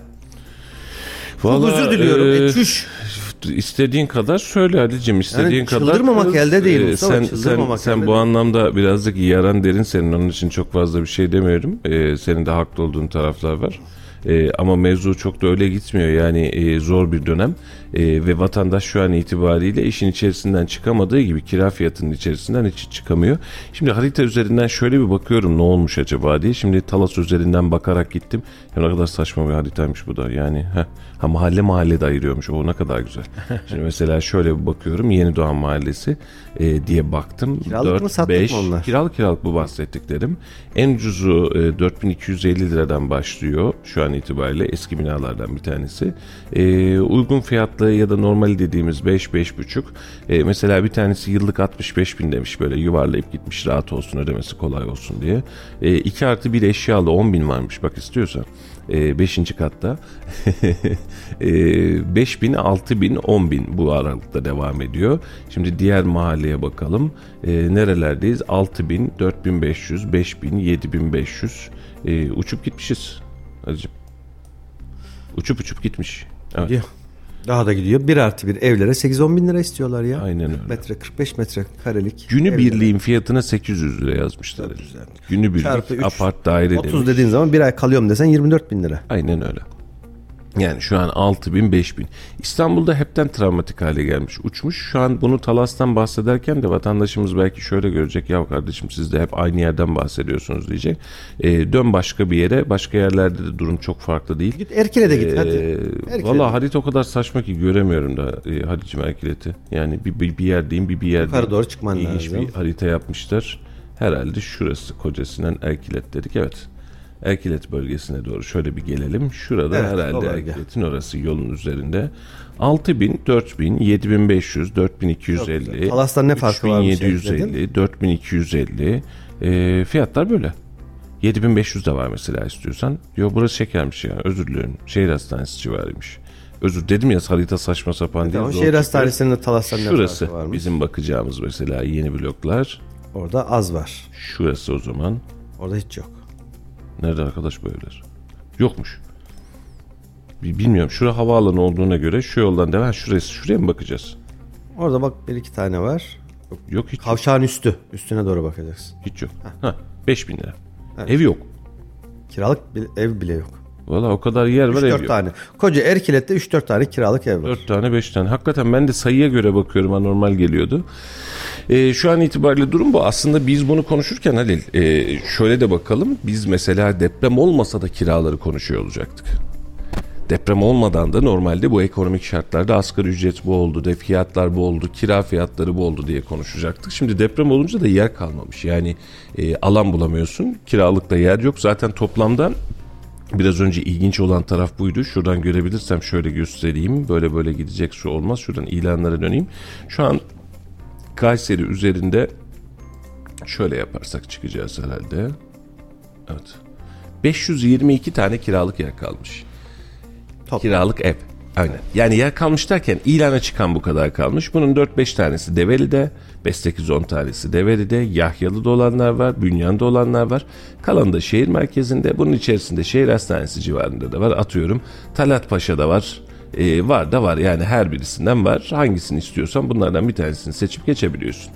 Çok Vallahi, özür diliyorum. e, E çüş. İstediğin kadar söyle Ali'cim istediğin Yani kadar. çıldırmamak elde değil Mustafa, sen sen, çıldırmamak sen elde bu değil. anlamda birazcık yaran derin senin onun için çok fazla bir şey demiyorum. Ee, senin de haklı olduğun taraflar var. Ee, ama mevzu çok da öyle gitmiyor. Yani e, zor bir dönem Ee, ve vatandaş şu an itibariyle işin içerisinden çıkamadığı gibi kira fiyatının içerisinden hiç çıkamıyor. Şimdi harita üzerinden şöyle bir bakıyorum ne olmuş acaba diye. Şimdi Talas üzerinden bakarak gittim. Ya ne kadar saçma bir haritaymış bu da. Yani heh, ha mahalle mahalle de ayırıyormuş. O ne kadar güzel. Şimdi mesela şöyle bir bakıyorum. Yeni Doğan Mahallesi e, diye baktım. Kiralık mı, 4, sattık 5, mı onlar? Kiralık kiralık bu bahsettiklerim. En ucuzu e, 4250 liradan başlıyor. Şu an an itibariyle eski binalardan bir tanesi. E, uygun fiyatlı ya da normal dediğimiz 5-5,5 e, mesela bir tanesi yıllık 65 bin demiş böyle yuvarlayıp gitmiş rahat olsun ödemesi kolay olsun diye. 2 e, artı bir eşyalı 10 bin varmış bak istiyorsan. 5. E, katta. e, 5 bin, 6 bin, 10 bin bu aralıkta devam ediyor. Şimdi diğer mahalleye bakalım. E, nerelerdeyiz? 6 bin, 4500, 5 bin, 7500. E, uçup gitmişiz. Hacım. Uçup uçup gitmiş. Evet. Ya. Daha da gidiyor. Bir artı bir evlere 8-10 bin lira istiyorlar ya. Aynen öyle. Metre 45 metre karelik. Günü evlere. birliğin fiyatına 800 lira yazmışlar. Günü birlik apart daire 30 demiş. dediğin zaman bir ay kalıyorum desen 24 bin lira. Aynen öyle. Yani şu an 6 bin 5 bin. İstanbul'da hepten travmatik hale gelmiş. Uçmuş. Şu an bunu Talas'tan bahsederken de vatandaşımız belki şöyle görecek. Ya kardeşim siz de hep aynı yerden bahsediyorsunuz diyecek. E, dön başka bir yere. Başka yerlerde de durum çok farklı değil. Git Erkil'e de git e, hadi. Valla harita o kadar saçma ki göremiyorum da e, Hadiç'im Erkil'eti. Yani bir, bir, bir yerdeyim bir bir yerdeyim. Yukarı doğru çıkman İlginç lazım. bir harita yapmışlar. Herhalde şurası kocasından Erkilet dedik. Evet. Erkilet bölgesine doğru şöyle bir gelelim. Şurada evet, herhalde Erkilet'in orası yolun üzerinde. 6000, 4000, 7500, 4250. Talas'tan ne farkı var? 3750, 4250. E, fiyatlar böyle. 7500 de var mesela istiyorsan. Yo burası şekermiş ya özür dilerim. Şehir hastanesi civarıymış. Özür dedim ya harita saçma sapan değil. Şehir hastanesinin de Talas'tan ne Şurası varmış? bizim bakacağımız mesela yeni bloklar. Orada az var. Şurası o zaman. Orada hiç yok. Nerede arkadaş bu evler? Yokmuş. Bilmiyorum. Şura havaalanı olduğuna göre şu yoldan devam. Şurası, şuraya mı bakacağız? Orada bak bir iki tane var. Yok, yok hiç Kavşağın yok. üstü. Üstüne doğru bakacaksın. Hiç yok. Ha, 5 bin lira. Evet. Ev yok. Kiralık ev bile yok. Valla o kadar yer var ev yok. tane. Koca Erkilet'te 3-4 tane kiralık ev var. 4 tane 5 tane. Hakikaten ben de sayıya göre bakıyorum anormal geliyordu. E, şu an itibariyle durum bu. Aslında biz bunu konuşurken Halil e, şöyle de bakalım. Biz mesela deprem olmasa da kiraları konuşuyor olacaktık. Deprem olmadan da normalde bu ekonomik şartlarda asgari ücret bu oldu, de fiyatlar bu oldu, kira fiyatları bu oldu diye konuşacaktık. Şimdi deprem olunca da yer kalmamış. Yani e, alan bulamıyorsun, kiralıkta yer yok. Zaten toplamda Biraz önce ilginç olan taraf buydu. Şuradan görebilirsem şöyle göstereyim. Böyle böyle gidecek şu olmaz. Şuradan ilanlara döneyim. Şu an Kayseri üzerinde şöyle yaparsak çıkacağız herhalde. Evet. 522 tane kiralık yer kalmış. Top. Kiralık ev. Aynen. Yani yer kalmış derken ilana çıkan bu kadar kalmış. Bunun 4-5 tanesi Develi'de, 5-8-10 tanesi Develi'de, Yahyalı'da olanlar var, Bünyan'da olanlar var. Kalanı da şehir merkezinde. Bunun içerisinde şehir hastanesi civarında da var. Atıyorum Talat Paşa'da var. Ee, var da var yani her birisinden var. Hangisini istiyorsan bunlardan bir tanesini seçip geçebiliyorsun.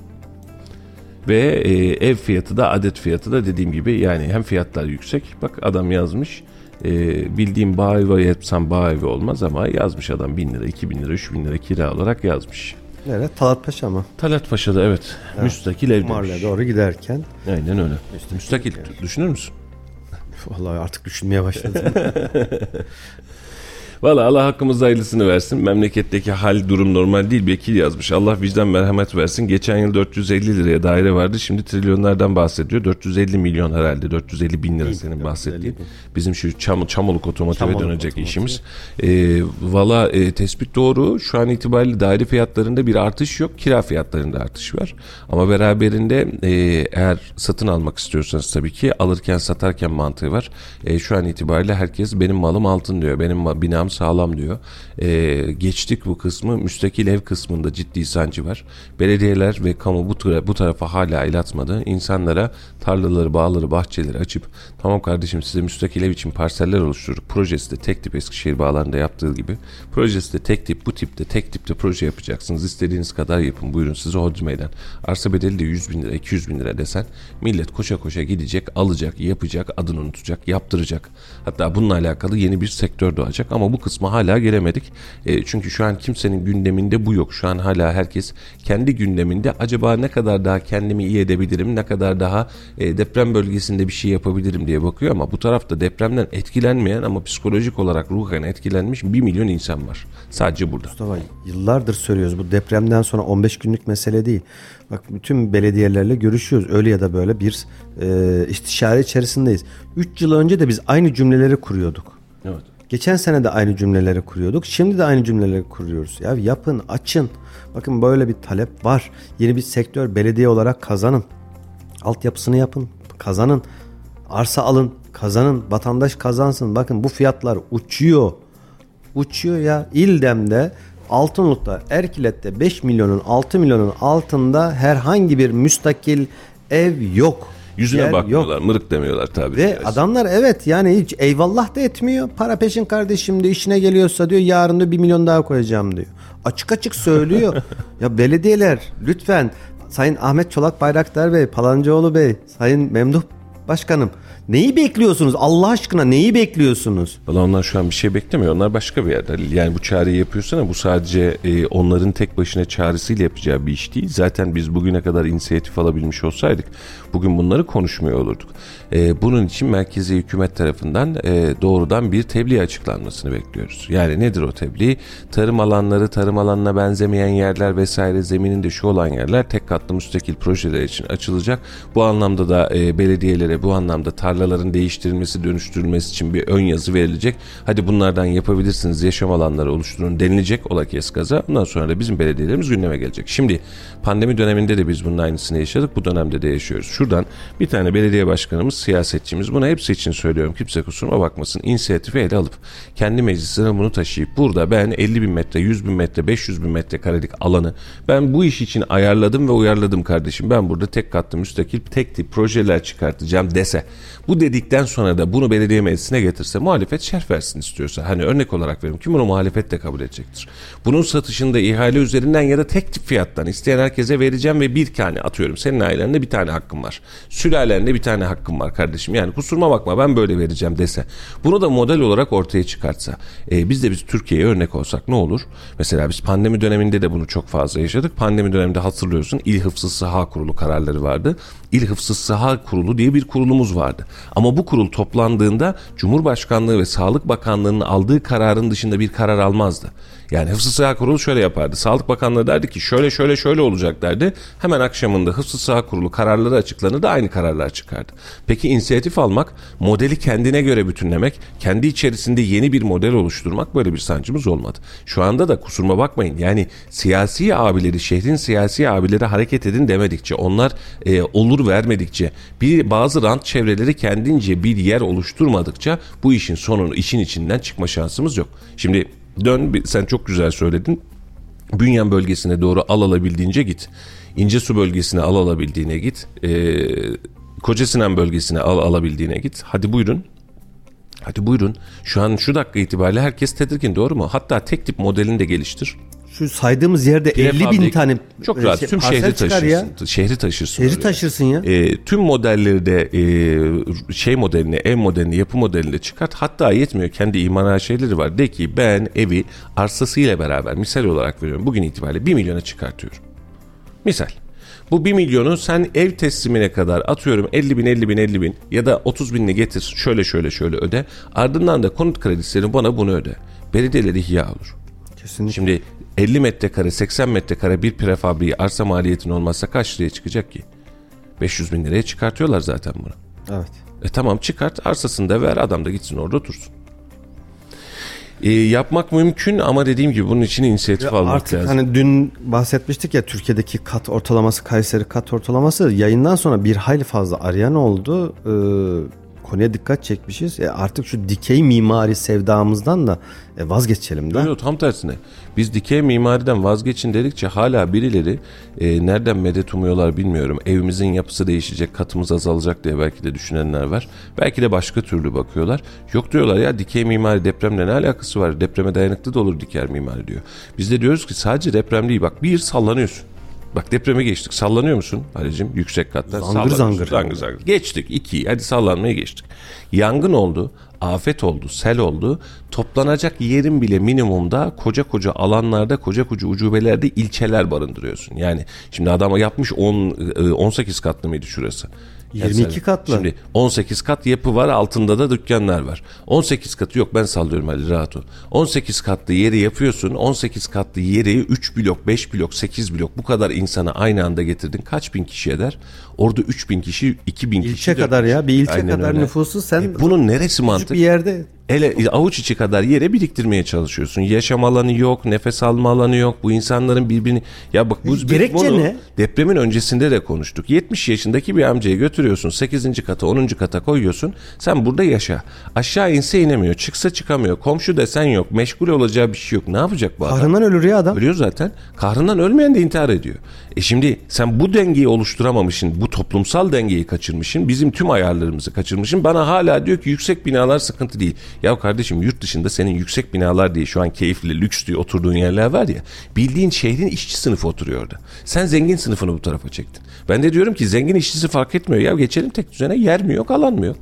Ve e, ev fiyatı da adet fiyatı da dediğim gibi yani hem fiyatlar yüksek. Bak adam yazmış e, bildiğim bağ evi yapsam bağ evi olmaz ama yazmış adam bin lira, iki bin lira, üç bin lira kira olarak yazmış. Nere? Talat Paşa mı? Talat Paşa'da evet. evet. Müstakil ev demiş. doğru giderken. Aynen öyle. Müstakil, Müstakil düşünür müsün? Vallahi artık düşünmeye başladım. Valla Allah hakkımızda hayırlısını versin. Memleketteki hal durum normal değil. Bekir yazmış. Allah vicdan merhamet versin. Geçen yıl 450 liraya daire vardı. Şimdi trilyonlardan bahsediyor. 450 milyon herhalde. 450 bin lira senin bahsettiğin. Bizim şu Çam, Çamoluk otomotive Çamoluk dönecek otomotiv. işimiz. E, Valla e, tespit doğru. Şu an itibariyle daire fiyatlarında bir artış yok. Kira fiyatlarında artış var. Ama beraberinde e, eğer satın almak istiyorsanız tabii ki alırken satarken mantığı var. E, şu an itibariyle herkes benim malım altın diyor. Benim binam sağlam diyor. E, geçtik bu kısmı. Müstakil ev kısmında ciddi sancı var. Belediyeler ve kamu bu, tara bu tarafa hala el atmadı. İnsanlara tarlaları, bağları, bahçeleri açıp tamam kardeşim size müstakil ev için parseller oluşturduk. Projesi de tek tip Eskişehir bağlarında yaptığı gibi. Projesi de tek tip bu tipte tek tipte proje yapacaksınız. İstediğiniz kadar yapın. Buyurun size hodri meydan. Arsa bedeli de 100 bin lira 200 bin lira desen millet koşa koşa gidecek alacak yapacak adını unutacak yaptıracak. Hatta bununla alakalı yeni bir sektör doğacak ama bu kısma hala gelemedik. E, çünkü şu an kimsenin gündeminde bu yok. Şu an hala herkes kendi gündeminde acaba ne kadar daha kendimi iyi edebilirim, ne kadar daha e, deprem bölgesinde bir şey yapabilirim diye bakıyor ama bu tarafta depremden etkilenmeyen ama psikolojik olarak ruhen etkilenmiş bir milyon insan var. Sadece burada. Mustafa yıllardır söylüyoruz bu depremden sonra 15 günlük mesele değil. Bak bütün belediyelerle görüşüyoruz. Öyle ya da böyle bir e, istişare içerisindeyiz. 3 yıl önce de biz aynı cümleleri kuruyorduk. Evet. Geçen sene de aynı cümleleri kuruyorduk. Şimdi de aynı cümleleri kuruyoruz. Ya yapın, açın. Bakın böyle bir talep var. Yeni bir sektör belediye olarak kazanın. Altyapısını yapın, kazanın. Arsa alın, kazanın. Vatandaş kazansın. Bakın bu fiyatlar uçuyor. Uçuyor ya. İldem'de Altınoluk'ta, Erkilet'te 5 milyonun 6 milyonun altında herhangi bir müstakil ev yok. Yüzüne Yer bakmıyorlar, yok. mırık demiyorlar tabii. Ve adamlar evet yani hiç eyvallah da etmiyor. Para peşin kardeşim diyor işine geliyorsa diyor yarın da 1 milyon daha koyacağım diyor. Açık açık söylüyor. ya belediyeler lütfen Sayın Ahmet Çolak Bayraktar Bey, Palancıoğlu Bey, Sayın Memduh Başkanım neyi bekliyorsunuz? Allah aşkına neyi bekliyorsunuz? Valla onlar şu an bir şey beklemiyor. Onlar başka bir yerde. Yani bu çağrıyı yapıyorsana bu sadece e, onların tek başına çağrısıyla yapacağı bir iş değil. Zaten biz bugüne kadar inisiyatif alabilmiş olsaydık bugün bunları konuşmuyor olurduk. E, bunun için merkezi hükümet tarafından e, doğrudan bir tebliğ açıklanmasını bekliyoruz. Yani nedir o tebliğ? Tarım alanları, tarım alanına benzemeyen yerler vesaire zemininde şu olan yerler tek katlı müstakil projeler için açılacak. Bu anlamda da e, belediyelere bu anlamda tarlaların değiştirilmesi, dönüştürülmesi için bir ön yazı verilecek. Hadi bunlardan yapabilirsiniz, yaşam alanları oluşturun denilecek ola kes kaza. Ondan sonra da bizim belediyelerimiz gündeme gelecek. Şimdi pandemi döneminde de biz bunun aynısını yaşadık. Bu dönemde de yaşıyoruz. Şuradan bir tane belediye başkanımız, siyasetçimiz buna hepsi için söylüyorum. Kimse kusuruma bakmasın. İnisiyatifi ele alıp kendi meclisine bunu taşıyıp burada ben 50 bin metre, 100 bin metre, 500 bin metre karelik alanı ben bu iş için ayarladım ve uyarladım kardeşim. Ben burada tek katlı müstakil tek tip projeler çıkartacağım dese. Bu dedikten sonra da bunu belediye meclisine getirse muhalefet şerh versin istiyorsa. Hani örnek olarak veriyorum ki bunu muhalefet de kabul edecektir. Bunun satışında ihale üzerinden ya da tek tip fiyattan isteyen herkese vereceğim ve bir tane atıyorum. Senin ailende bir tane hakkın var. Sülalende bir tane hakkın var kardeşim. Yani kusuruma bakma ben böyle vereceğim dese. Bunu da model olarak ortaya çıkartsa. E, biz de biz Türkiye'ye örnek olsak ne olur? Mesela biz pandemi döneminde de bunu çok fazla yaşadık. Pandemi döneminde hatırlıyorsun İl Hıfzı Sıha Kurulu kararları vardı. İl Hıfzı Sıha Kurulu diye bir kurulumuz vardı. Ama bu kurul toplandığında Cumhurbaşkanlığı ve Sağlık Bakanlığı'nın aldığı kararın dışında bir karar almazdı. Yani Hıfzı Sıha Kurulu şöyle yapardı. Sağlık Bakanlığı derdi ki şöyle şöyle şöyle olacak derdi. Hemen akşamında Hıfzı Sıha Kurulu kararları açıklanırdı aynı kararlar çıkardı. Peki inisiyatif almak, modeli kendine göre bütünlemek, kendi içerisinde yeni bir model oluşturmak böyle bir sancımız olmadı. Şu anda da kusuruma bakmayın yani siyasi abileri, şehrin siyasi abileri hareket edin demedikçe, onlar e, olur vermedikçe, bir bazı rant çevreleri kendince bir yer oluşturmadıkça bu işin sonunu işin içinden çıkma şansımız yok. Şimdi dön sen çok güzel söyledin. Bünyan bölgesine doğru al alabildiğince git. İncesu bölgesine al alabildiğine git. Ee, Kocasinan bölgesine al alabildiğine git. Hadi buyurun. Hadi buyurun. Şu an şu dakika itibariyle herkes tedirgin doğru mu? Hatta tek tip modelini de geliştir. Şu saydığımız yerde 50 bin Prefabrik. tane çok rahat şey, tüm şehri taşırsın. Şehri taşırsın. Şehri oraya. taşırsın ya. E, tüm modelleri de e, şey modelini, ev modelini, yapı modelini de çıkart. Hatta yetmiyor. Kendi imara şeyleri var. De ki ben evi arsasıyla beraber misal olarak veriyorum. Bugün itibariyle 1 milyona çıkartıyorum. Misal. Bu 1 milyonu sen ev teslimine kadar atıyorum 50 bin 50 bin 50 bin ya da 30 binini getir şöyle şöyle şöyle öde. Ardından da konut kredisini bana bunu öde. Belediyeler ihya olur. Kesinlikle. Şimdi 50 metrekare 80 metrekare bir prefabriği arsa maliyetin olmazsa kaç liraya çıkacak ki? 500 bin liraya çıkartıyorlar zaten bunu. Evet. E tamam çıkart arsasını da ver adam da gitsin orada otursun. E, yapmak mümkün ama dediğim gibi bunun için inisiyatif Ya almak artık lazım. hani dün bahsetmiştik ya Türkiye'deki kat ortalaması Kayseri kat ortalaması yayından sonra bir hayli fazla arayan oldu. Ee, konuya dikkat çekmişiz. E artık şu dikey mimari sevdamızdan da e, vazgeçelim de. Yok tam tersine. Biz dikey mimariden vazgeçin dedikçe hala birileri e, nereden medet umuyorlar bilmiyorum. Evimizin yapısı değişecek, katımız azalacak diye belki de düşünenler var. Belki de başka türlü bakıyorlar. Yok diyorlar ya dikey mimari depremle ne alakası var? Depreme dayanıklı da olur diker mimari diyor. Biz de diyoruz ki sadece deprem değil bak bir sallanıyorsun. Bak depreme geçtik. Sallanıyor musun Halicim? Yüksek katta. Zangır zangır. Zangır zangır. Geçtik. iki. Hadi sallanmaya geçtik. Yangın oldu. Afet oldu. Sel oldu. Toplanacak yerin bile minimumda koca koca alanlarda, koca koca ucubelerde ilçeler barındırıyorsun. Yani şimdi adama yapmış 10 e, 18 katlı mıydı şurası? 22 sen- katlı. Şimdi 18 kat yapı var altında da dükkanlar var. 18 katı yok ben sallıyorum Ali rahat ol. 18 katlı yeri yapıyorsun 18 katlı yeri 3 blok 5 blok 8 blok bu kadar insana aynı anda getirdin. Kaç bin kişi eder? Orada 3 bin kişi 2 bin kişi. İlçe kadar ya bir ilçe Aynen kadar öyle. nüfusu sen E bunun neresi mantık? bir yerde ele avuç içi kadar yere biriktirmeye çalışıyorsun. Yaşam alanı yok, nefes alma alanı yok. Bu insanların birbirini ya bak bu Gerekçe bunu ne? depremin öncesinde de konuştuk. 70 yaşındaki bir amcayı götürüyorsun 8. kata 10. kata koyuyorsun. Sen burada yaşa. Aşağı inse inemiyor. Çıksa çıkamıyor. Komşu desen yok. Meşgul olacağı bir şey yok. Ne yapacak bu adam? Kahrından ölür ya adam. Ölüyor zaten. Kahrından ölmeyen de intihar ediyor. E şimdi sen bu dengeyi oluşturamamışsın. Bu toplumsal dengeyi kaçırmışsın. Bizim tüm ayarlarımızı kaçırmışsın. Bana hala diyor ki yüksek binalar sıkıntı değil. Ya kardeşim yurt dışında senin yüksek binalar diye şu an keyifli, lüks diye oturduğun yerler var ya. Bildiğin şehrin işçi sınıfı oturuyor orada. Sen zengin sınıfını bu tarafa çektin. Ben de diyorum ki zengin işçisi fark etmiyor. Ya geçelim tek düzene yer mi yok alan mı yok.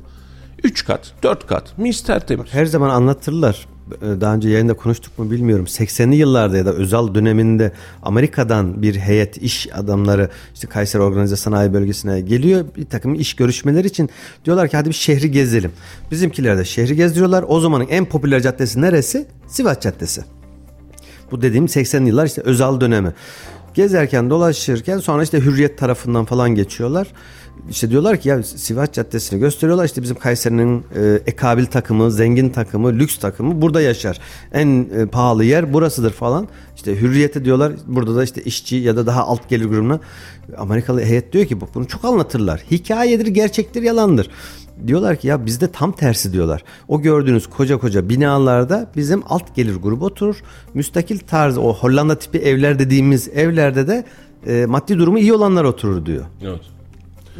3 kat, 4 kat, mis tertemiz. Her zaman anlatırlar. Ee, Daha önce yayında konuştuk mu bilmiyorum. 80'li yıllarda ya da özel döneminde Amerika'dan bir heyet iş adamları işte Kayseri Organize Sanayi Bölgesi'ne geliyor. Bir takım iş görüşmeleri için diyorlar ki hadi bir şehri gezelim. Bizimkiler de şehri gezdiriyorlar. O zamanın en popüler caddesi neresi? Sivas Caddesi. Bu dediğim 80'li yıllar işte özel dönemi. Gezerken dolaşırken sonra işte Hürriyet tarafından falan geçiyorlar. İşte diyorlar ki ya Sivas Caddesi'ni gösteriyorlar. İşte bizim Kayseri'nin e, ekabil takımı, zengin takımı, lüks takımı burada yaşar. En e, pahalı yer burasıdır falan. İşte Hürriyet'e diyorlar burada da işte işçi ya da daha alt gelir grubuna Amerikalı heyet diyor ki bu- bunu çok anlatırlar. Hikayedir, gerçektir, yalandır. Diyorlar ki ya bizde tam tersi diyorlar. O gördüğünüz koca koca binalarda bizim alt gelir grubu oturur. Müstakil tarz o Hollanda tipi evler dediğimiz evlerde de e, maddi durumu iyi olanlar oturur diyor. Evet.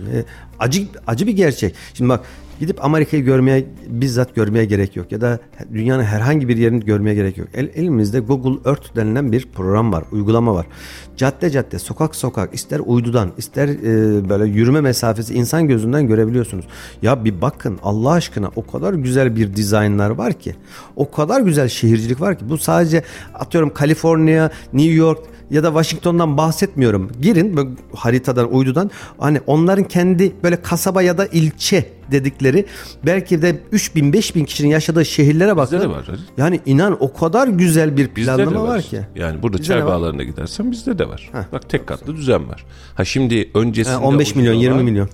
E, acı acı bir gerçek. Şimdi bak gidip Amerika'yı görmeye bizzat görmeye gerek yok ya da dünyanın herhangi bir yerini görmeye gerek yok. El, elimizde Google Earth denilen bir program var, uygulama var. Cadde cadde, sokak sokak, ister uydudan, ister e, böyle yürüme mesafesi insan gözünden görebiliyorsunuz. Ya bir bakın Allah aşkına o kadar güzel bir dizaynlar var ki, o kadar güzel şehircilik var ki bu sadece atıyorum Kaliforniya, New York ya da Washington'dan bahsetmiyorum. Girin böyle haritadan, uydudan hani onların kendi böyle kasaba ya da ilçe dedikleri belki de 3000 5000 kişinin yaşadığı şehirlere bakın. de var. Yani inan o kadar güzel bir Bizde planlama var. var ki. Yani burada Bizde de çay bağlarına gidersen bizde de var. Bak tek katlı düzen var. Ha şimdi öncesinde... Ha, 15 milyon, ucuz 20 olan- milyon.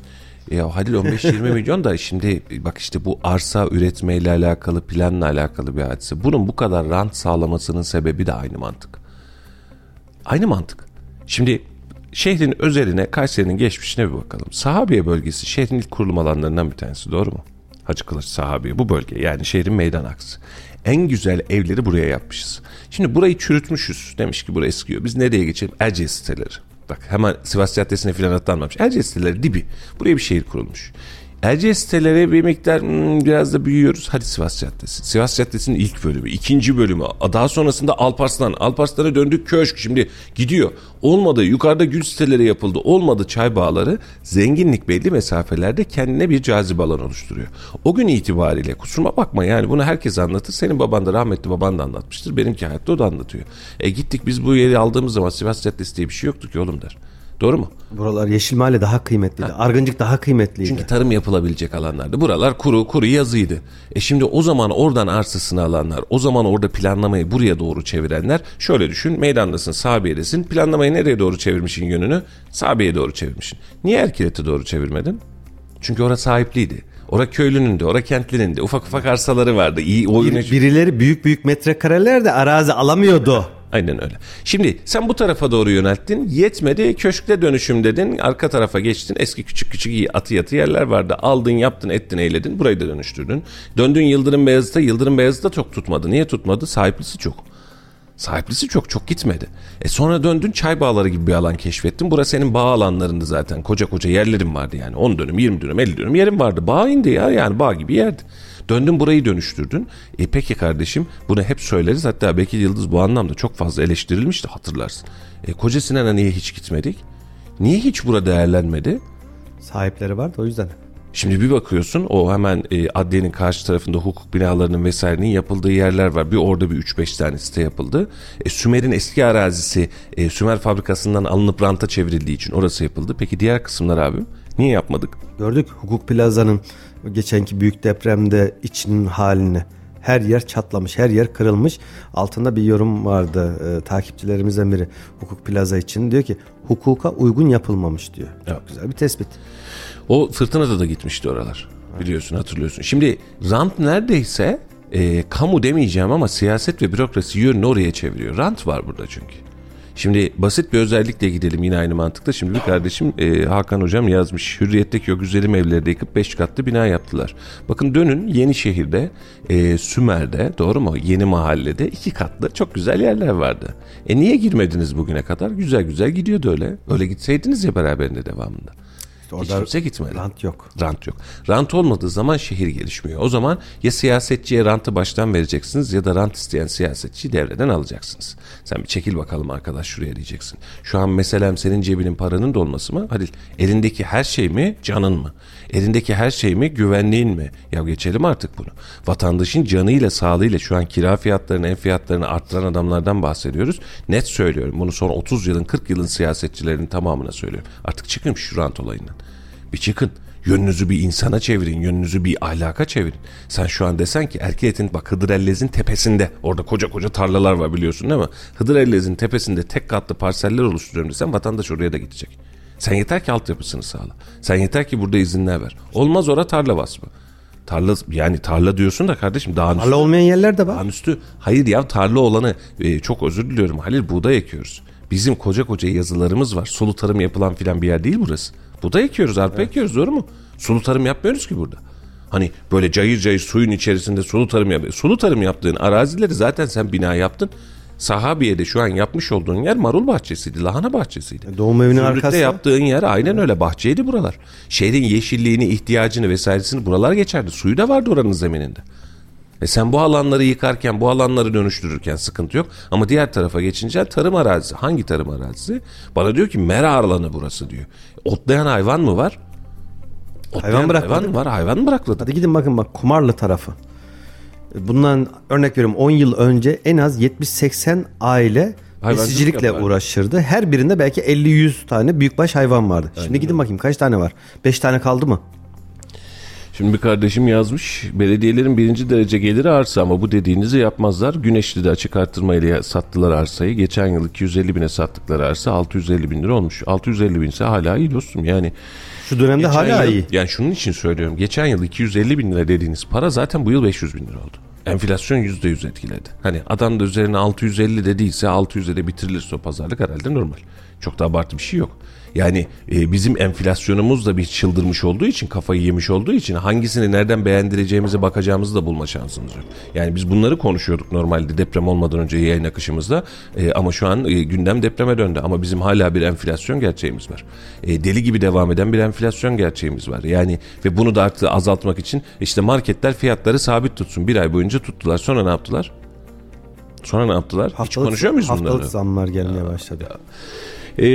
Ya Halil 15-20 milyon da şimdi bak işte bu arsa üretmeyle alakalı planla alakalı bir hadise. Bunun bu kadar rant sağlamasının sebebi de aynı mantık. Aynı mantık. Şimdi şehrin özeline Kayseri'nin geçmişine bir bakalım. Sahabiye bölgesi şehrin ilk kurulum alanlarından bir tanesi doğru mu? Hacı Kılıç Sahabiye bu bölge yani şehrin meydan aksı. En güzel evleri buraya yapmışız. Şimdi burayı çürütmüşüz. Demiş ki burası eskiyor. Biz nereye geçelim? Erciyes siteleri. Bak hemen Sivas Caddesi'ne falan atlanmamış. Erciyes siteleri dibi. Buraya bir şehir kurulmuş. Erciyes siteleri bir miktar hmm, biraz da büyüyoruz. Hadi Sivas Caddesi. Sivas Caddesi'nin ilk bölümü, ikinci bölümü. Daha sonrasında Alparslan. Alparslan'a döndük köşk. Şimdi gidiyor. Olmadı. Yukarıda gül siteleri yapıldı. Olmadı çay bağları. Zenginlik belli mesafelerde kendine bir cazibe alan oluşturuyor. O gün itibariyle kusuruma bakma yani bunu herkes anlatır. Senin baban da rahmetli baban da anlatmıştır. Benimki hayatta o da anlatıyor. E gittik biz bu yeri aldığımız zaman Sivas Caddesi diye bir şey yoktu ki oğlum der. Doğru mu? Buralar Yeşil Mahalle daha kıymetliydi. Argıncık daha kıymetliydi. Çünkü tarım yapılabilecek alanlardı. Buralar kuru kuru yazıydı. E şimdi o zaman oradan arsasını alanlar, o zaman orada planlamayı buraya doğru çevirenler şöyle düşün. Meydandasın, Sabiye'desin. Planlamayı nereye doğru çevirmişin yönünü? Sabiye'ye doğru çevirmişsin. Niye Erkilet'e doğru çevirmedin? Çünkü orası sahipliydi. Ora köylünün de, ora kentlinin de ufak ufak arsaları vardı. İyi oyun Bir- birileri büyük büyük metrekareler de arazi alamıyordu. Aynen öyle. Şimdi sen bu tarafa doğru yönelttin. Yetmedi. Köşkte dönüşüm dedin. Arka tarafa geçtin. Eski küçük küçük iyi atı yatı yerler vardı. Aldın, yaptın, ettin, eyledin. Burayı da dönüştürdün. Döndün Yıldırım Beyazıt'a. Yıldırım Beyazıt'ta çok tutmadı. Niye tutmadı? Sahiplisi çok. Sahiplisi çok çok gitmedi. E sonra döndün çay bağları gibi bir alan keşfettin. Burası senin bağ alanlarındı zaten. Koca koca yerlerin vardı yani. 10 dönüm, 20 dönüm, 50 dönüm yerin vardı. Bağ indi ya yani bağ gibi yerdi. Döndün burayı dönüştürdün. E peki kardeşim bunu hep söyleriz. Hatta Bekir Yıldız bu anlamda çok fazla eleştirilmişti hatırlarsın. E koca Sinan'a niye hiç gitmedik? Niye hiç bura değerlenmedi? Sahipleri vardı o yüzden. Şimdi bir bakıyorsun o hemen e, adliyenin karşı tarafında hukuk binalarının vesairenin yapıldığı yerler var. Bir orada bir 3-5 tane site yapıldı. E, Sümer'in eski arazisi e, Sümer fabrikasından alınıp ranta çevrildiği için orası yapıldı. Peki diğer kısımlar abi niye yapmadık? Gördük Hukuk Plaza'nın geçenki büyük depremde içinin halini. Her yer çatlamış, her yer kırılmış. Altında bir yorum vardı e, takipçilerimizden biri Hukuk Plaza için. Diyor ki hukuka uygun yapılmamış diyor. Çok Evet. güzel bir tespit. O fırtınada da gitmişti oralar. Biliyorsun hatırlıyorsun. Şimdi rant neredeyse e, kamu demeyeceğim ama siyaset ve bürokrasi yönünü oraya çeviriyor. Rant var burada çünkü. Şimdi basit bir özellikle gidelim yine aynı mantıkta. Şimdi bir kardeşim e, Hakan hocam yazmış. Hürriyetteki o güzelim evleri de yıkıp 5 katlı bina yaptılar. Bakın dönün Yenişehir'de, e, Sümer'de doğru mu? Yeni mahallede iki katlı çok güzel yerler vardı. E niye girmediniz bugüne kadar? Güzel güzel gidiyordu öyle. Öyle gitseydiniz ya beraberinde devamında. İşte Hiç orada kimse gitmedi. rant yok. Rant yok. Rant olmadığı zaman şehir gelişmiyor. O zaman ya siyasetçiye rantı baştan vereceksiniz ya da rant isteyen siyasetçiyi devreden alacaksınız. Sen bir çekil bakalım arkadaş şuraya diyeceksin. Şu an meselem senin cebinin paranın dolması mı? Hadi elindeki her şey mi canın mı? Elindeki her şey mi güvenliğin mi? Ya geçelim artık bunu. Vatandaşın canıyla sağlığıyla şu an kira fiyatlarını ev fiyatlarını arttıran adamlardan bahsediyoruz. Net söylüyorum bunu son 30 yılın 40 yılın siyasetçilerinin tamamına söylüyorum. Artık çıkın şu rant olayından. Bir çıkın. Yönünüzü bir insana çevirin, yönünüzü bir ahlaka çevirin. Sen şu an desen ki Erkilet'in bak Hıdrellez'in tepesinde orada koca koca tarlalar var biliyorsun değil mi? Hıdrellez'in tepesinde tek katlı parseller oluşturuyorum desen vatandaş oraya da gidecek. Sen yeter ki altyapısını sağla. Sen yeter ki burada izinler ver. Olmaz ora tarla vasfı. Tarla yani tarla diyorsun da kardeşim dağın üstü. Tarla olmayan yerler de var. Dağın üstü. Hayır ya tarla olanı e, çok özür diliyorum Halil buğday ekiyoruz. Bizim koca koca yazılarımız var. Sulu tarım yapılan filan bir yer değil burası. Buğday ekiyoruz, arpa ekiyoruz doğru mu? Sulu tarım yapmıyoruz ki burada. Hani böyle cayır cayır suyun içerisinde sulu tarım yap. Sulu tarım yaptığın arazileri zaten sen bina yaptın. Sahabiye'de şu an yapmış olduğun yer marul bahçesiydi, lahana bahçesiydi. Doğum evinin Zümrüt'te arkası. yaptığın yer aynen öyle bahçeydi buralar. Şehrin yeşilliğini, ihtiyacını vesairesini buralar geçerdi. Suyu da vardı oranın zemininde. E sen bu alanları yıkarken, bu alanları dönüştürürken sıkıntı yok. Ama diğer tarafa geçince tarım arazisi. Hangi tarım arazisi? Bana diyor ki mera alanı burası diyor. Otlayan hayvan mı var? Otlayan bırakmadık. hayvan var. Hayvan mı bırakıldı? Hadi gidin bakın bak Kumarlı tarafı. Bundan örnek veriyorum 10 yıl önce en az 70-80 aile besicilikle uğraşırdı. Her birinde belki 50-100 tane büyükbaş hayvan vardı. Şimdi gidin bakayım kaç tane var? 5 tane kaldı mı? Şimdi bir kardeşim yazmış. Belediyelerin birinci derece geliri arsa ama bu dediğinizi yapmazlar. Güneşli'de açık arttırmayla sattılar arsayı. Geçen yıl 250 bine sattıkları arsa 650 bin lira olmuş. 650 bin ise hala iyi dostum. Yani Şu dönemde hala yıl- iyi. Yani şunun için söylüyorum. Geçen yıl 250 bin lira dediğiniz para zaten bu yıl 500 bin lira oldu. Enflasyon %100 etkiledi. Hani adam da üzerine 650 dediyse 600'e de bitirilirse o pazarlık herhalde normal. Çok da abartı bir şey yok. Yani e, bizim enflasyonumuz da bir çıldırmış olduğu için, kafayı yemiş olduğu için hangisini nereden beğendireceğimize bakacağımızı da bulma şansımız yok. Yani biz bunları konuşuyorduk normalde deprem olmadan önce yayın akışımızda. E, ama şu an e, gündem depreme döndü. Ama bizim hala bir enflasyon gerçeğimiz var. E, deli gibi devam eden bir enflasyon gerçeğimiz var. Yani ve bunu da artık azaltmak için işte marketler fiyatları sabit tutsun. Bir ay boyunca tuttular. Sonra ne yaptılar? Sonra ne yaptılar? Hiç konuşuyor muyuz haftalık bunları? zamlar gelmeye başladı. E,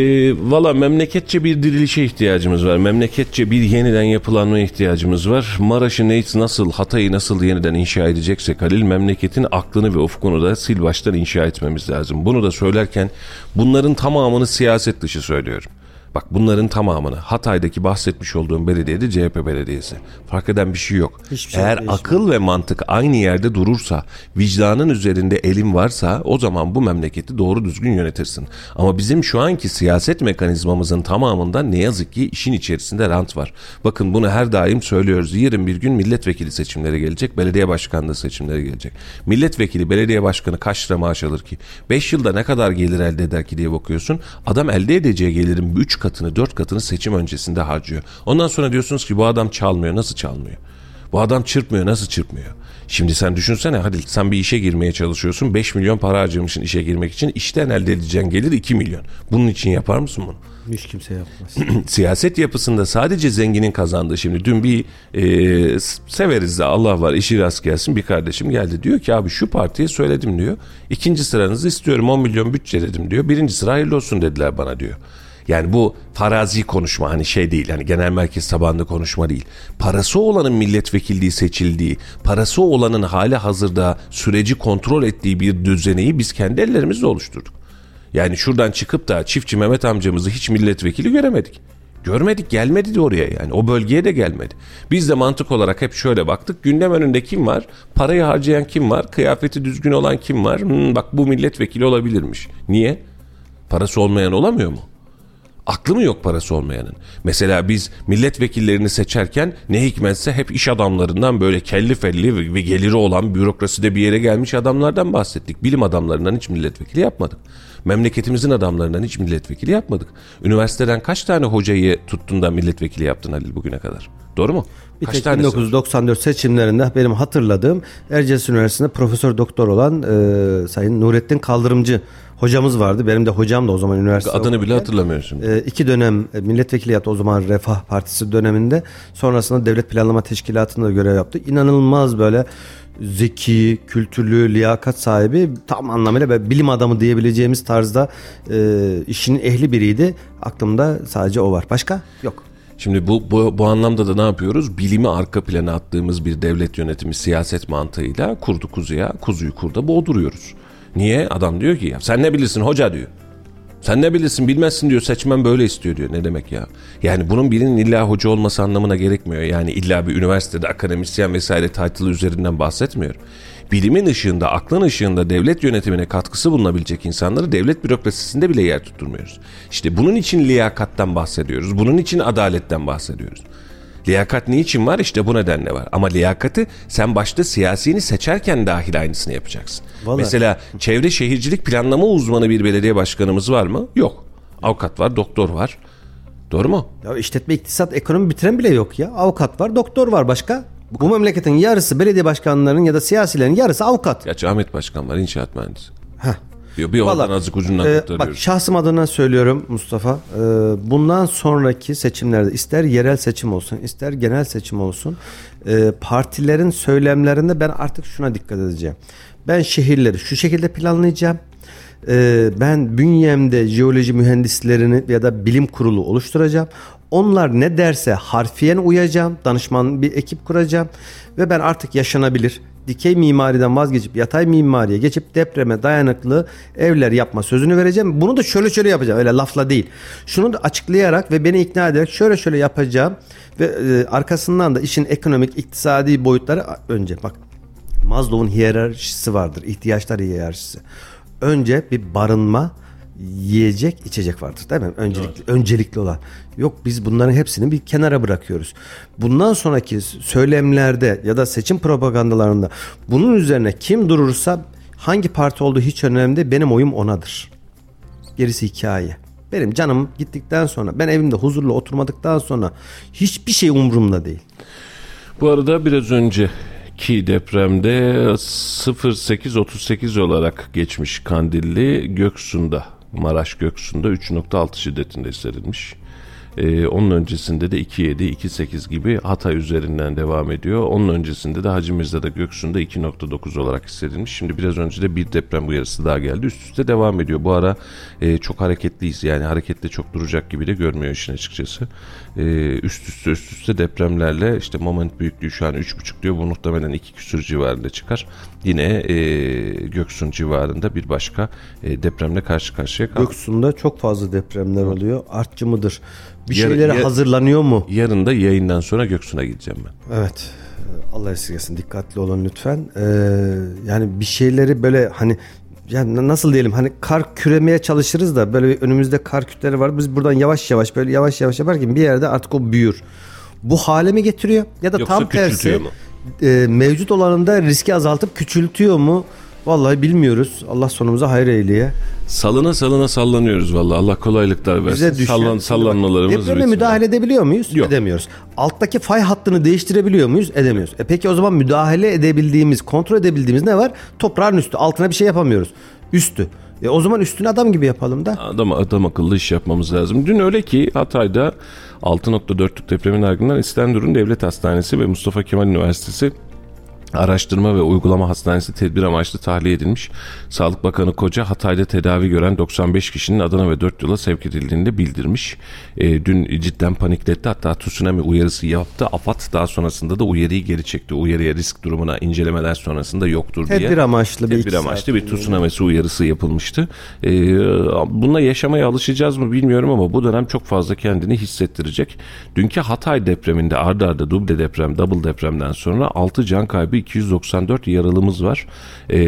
Valla memleketçe bir dirilişe ihtiyacımız var. Memleketçe bir yeniden yapılanma ihtiyacımız var. Maraş'ı nasıl, Hatay'ı nasıl yeniden inşa edeceksek Halil memleketin aklını ve ufkunu da sil baştan inşa etmemiz lazım. Bunu da söylerken bunların tamamını siyaset dışı söylüyorum. Bak bunların tamamını Hatay'daki bahsetmiş olduğum belediyede CHP belediyesi. Fark eden bir şey yok. Hiçbir şey Eğer değişmiyor. akıl ve mantık aynı yerde durursa, vicdanın üzerinde elin varsa o zaman bu memleketi doğru düzgün yönetirsin. Ama bizim şu anki siyaset mekanizmamızın tamamında ne yazık ki işin içerisinde rant var. Bakın bunu her daim söylüyoruz. Yarın bir gün milletvekili seçimleri gelecek, belediye başkanlığı seçimleri gelecek. Milletvekili, belediye başkanı kaç lira maaş alır ki? 5 yılda ne kadar gelir elde eder ki diye bakıyorsun. Adam elde edeceği gelirin 3 katını, 4 katını seçim öncesinde harcıyor. Ondan sonra diyorsunuz ki bu adam çalmıyor. Nasıl çalmıyor? Bu adam çırpmıyor nasıl çırpmıyor? Şimdi sen düşünsene hadi sen bir işe girmeye çalışıyorsun 5 milyon para harcamışsın işe girmek için işten elde edeceğin gelir 2 milyon. Bunun için yapar mısın bunu? Hiç kimse yapmaz. Siyaset yapısında sadece zenginin kazandığı şimdi dün bir e, severiz de Allah var işi rast gelsin bir kardeşim geldi diyor ki abi şu partiye söyledim diyor. İkinci sıranızı istiyorum 10 milyon bütçe dedim diyor. Birinci sıra hayırlı olsun dediler bana diyor. Yani bu farazi konuşma hani şey değil hani genel merkez tabanlı konuşma değil. Parası olanın milletvekilliği seçildiği, parası olanın hali hazırda süreci kontrol ettiği bir düzeneyi biz kendi ellerimizle oluşturduk. Yani şuradan çıkıp da çiftçi Mehmet amcamızı hiç milletvekili göremedik. Görmedik gelmedi de oraya yani o bölgeye de gelmedi. Biz de mantık olarak hep şöyle baktık gündem önünde kim var? Parayı harcayan kim var? Kıyafeti düzgün olan kim var? Hmm, bak bu milletvekili olabilirmiş. Niye? Parası olmayan olamıyor mu? Aklı mı yok parası olmayanın? Mesela biz milletvekillerini seçerken ne hikmetse hep iş adamlarından böyle kelli felli ve geliri olan bürokraside bir yere gelmiş adamlardan bahsettik. Bilim adamlarından hiç milletvekili yapmadık. Memleketimizin adamlarından hiç milletvekili yapmadık. Üniversiteden kaç tane hocayı tuttun da milletvekili yaptın Halil bugüne kadar? Doğru mu? Bir kaç tek tanesi var? 1994 seçimlerinde benim hatırladığım Erciyes Üniversitesi'nde profesör doktor olan e, Sayın Nurettin Kaldırımcı hocamız vardı. Benim de hocam da o zaman üniversite Adını bile okurken. hatırlamıyorsun. E, iki dönem e, milletvekili yaptı o zaman Refah Partisi döneminde. Sonrasında Devlet Planlama Teşkilatı'nda da görev yaptı. İnanılmaz böyle zeki, kültürlü, liyakat sahibi tam anlamıyla ve bilim adamı diyebileceğimiz tarzda e, işin ehli biriydi. Aklımda sadece o var. Başka? Yok. Şimdi bu, bu bu anlamda da ne yapıyoruz? Bilimi arka plana attığımız bir devlet yönetimi siyaset mantığıyla kurdu kuzuya, kuzuyu kurda boğduruyoruz. Niye? Adam diyor ki ya sen ne bilirsin hoca diyor. Sen ne bilirsin bilmezsin diyor seçmen böyle istiyor diyor. Ne demek ya? Yani bunun birinin illa hoca olması anlamına gerekmiyor. Yani illa bir üniversitede akademisyen vesaire title üzerinden bahsetmiyorum. Bilimin ışığında, aklın ışığında devlet yönetimine katkısı bulunabilecek insanları devlet bürokrasisinde bile yer tutturmuyoruz. İşte bunun için liyakattan bahsediyoruz. Bunun için adaletten bahsediyoruz. Liyakat niçin var? İşte bu nedenle var. Ama liyakati sen başta siyasini seçerken dahil aynısını yapacaksın. Vallahi. Mesela çevre şehircilik planlama uzmanı bir belediye başkanımız var mı? Yok. Avukat var, doktor var. Doğru mu? Ya işletme, iktisat, ekonomi bitiren bile yok ya. Avukat var, doktor var başka. Bu memleketin yarısı belediye başkanlarının ya da siyasilerin yarısı avukat. Gerçi Ahmet Başkan var, inşaat mühendisi. Heh. Bir, bir oradan azıcık ucundan e, kurtarıyoruz. bak şahsım adına söylüyorum Mustafa. E, bundan sonraki seçimlerde ister yerel seçim olsun ister genel seçim olsun e, partilerin söylemlerinde ben artık şuna dikkat edeceğim. Ben şehirleri şu şekilde planlayacağım. E, ben bünyemde jeoloji mühendislerini ya da bilim kurulu oluşturacağım. Onlar ne derse harfiyen uyacağım. Danışman bir ekip kuracağım. Ve ben artık yaşanabilir, dikey mimariden vazgeçip yatay mimariye geçip depreme dayanıklı evler yapma sözünü vereceğim. Bunu da şöyle şöyle yapacağım. Öyle lafla değil. Şunu da açıklayarak ve beni ikna ederek şöyle şöyle yapacağım ve e, arkasından da işin ekonomik, iktisadi boyutları önce bak Maslow'un hiyerarşisi vardır. ihtiyaçlar hiyerarşisi. Önce bir barınma, yiyecek, içecek vardır değil mi? Öncelikli, öncelikli olan. Yok biz bunların hepsini bir kenara bırakıyoruz. Bundan sonraki söylemlerde ya da seçim propagandalarında bunun üzerine kim durursa hangi parti olduğu hiç önemli değil. Benim oyum onadır. Gerisi hikaye. Benim canım gittikten sonra ben evimde huzurlu oturmadıktan sonra hiçbir şey umurumda değil. Bu arada biraz önceki depremde 0838 olarak geçmiş Kandilli Göksu'nda Maraş Göksu'nda 3.6 şiddetinde hissedilmiş. Ee, onun öncesinde de 2.7, 2.8 gibi Hatay üzerinden devam ediyor. Onun öncesinde de Hacı Mirza'da Göksu'nda 2.9 olarak hissedilmiş. Şimdi biraz önce de bir deprem uyarısı daha geldi. Üst üste devam ediyor. Bu ara e, çok hareketliyiz. Yani harekette çok duracak gibi de görmüyor işin açıkçası. E, üst üste üst üste depremlerle işte moment büyüklüğü şu an 3.5 diyor. Bu muhtemelen 2 küsür civarında çıkar. Yine e, Göksun civarında bir başka e, depremle karşı karşıya kaldık. Göksu'nda çok fazla depremler oluyor. Artçı mıdır? Bir Yarın- şeylere ya- hazırlanıyor mu? Yarın da yayından sonra Göksun'a gideceğim ben. Evet. Allah esirgesin. Dikkatli olun lütfen. Ee, yani bir şeyleri böyle hani yani nasıl diyelim hani kar küremeye çalışırız da böyle bir önümüzde kar kütleri var. Biz buradan yavaş yavaş böyle yavaş yavaş yaparken bir yerde artık o büyür. Bu hale mi getiriyor ya da Yoksa tam tersi küçültüyor mu? e, mevcut olanında riski azaltıp küçültüyor mu? Vallahi bilmiyoruz. Allah sonumuza hayır eyleye. Salına salına sallanıyoruz vallahi. Allah kolaylıklar versin. Bize düşen Sallan, sallanmalarımız Depreme müdahale edebiliyor muyuz? Yok. Edemiyoruz. Alttaki fay hattını değiştirebiliyor muyuz? Edemiyoruz. E peki o zaman müdahale edebildiğimiz, kontrol edebildiğimiz ne var? Toprağın üstü. Altına bir şey yapamıyoruz. Üstü. E o zaman üstünü adam gibi yapalım da. Adam, adam akıllı iş yapmamız lazım. Dün öyle ki Hatay'da 6.4'lük depremin ardından İskenderun Devlet Hastanesi ve Mustafa Kemal Üniversitesi Araştırma ve Uygulama Hastanesi tedbir amaçlı tahliye edilmiş. Sağlık Bakanı Koca Hatay'da tedavi gören 95 kişinin Adana ve 4 yola sevk edildiğini de bildirmiş. E, dün cidden panikletti hatta tsunami uyarısı yaptı. AFAD daha sonrasında da uyarıyı geri çekti. Uyarıya risk durumuna incelemeler sonrasında yoktur diye. Tedbir amaçlı bir Tedbir amaçlı bir tsunami uyarısı yapılmıştı. E, bununla yaşamaya alışacağız mı bilmiyorum ama bu dönem çok fazla kendini hissettirecek. Dünkü Hatay depreminde ardarda arda duble deprem, double depremden sonra 6 can kaybı 294 yaralımız var. Ee,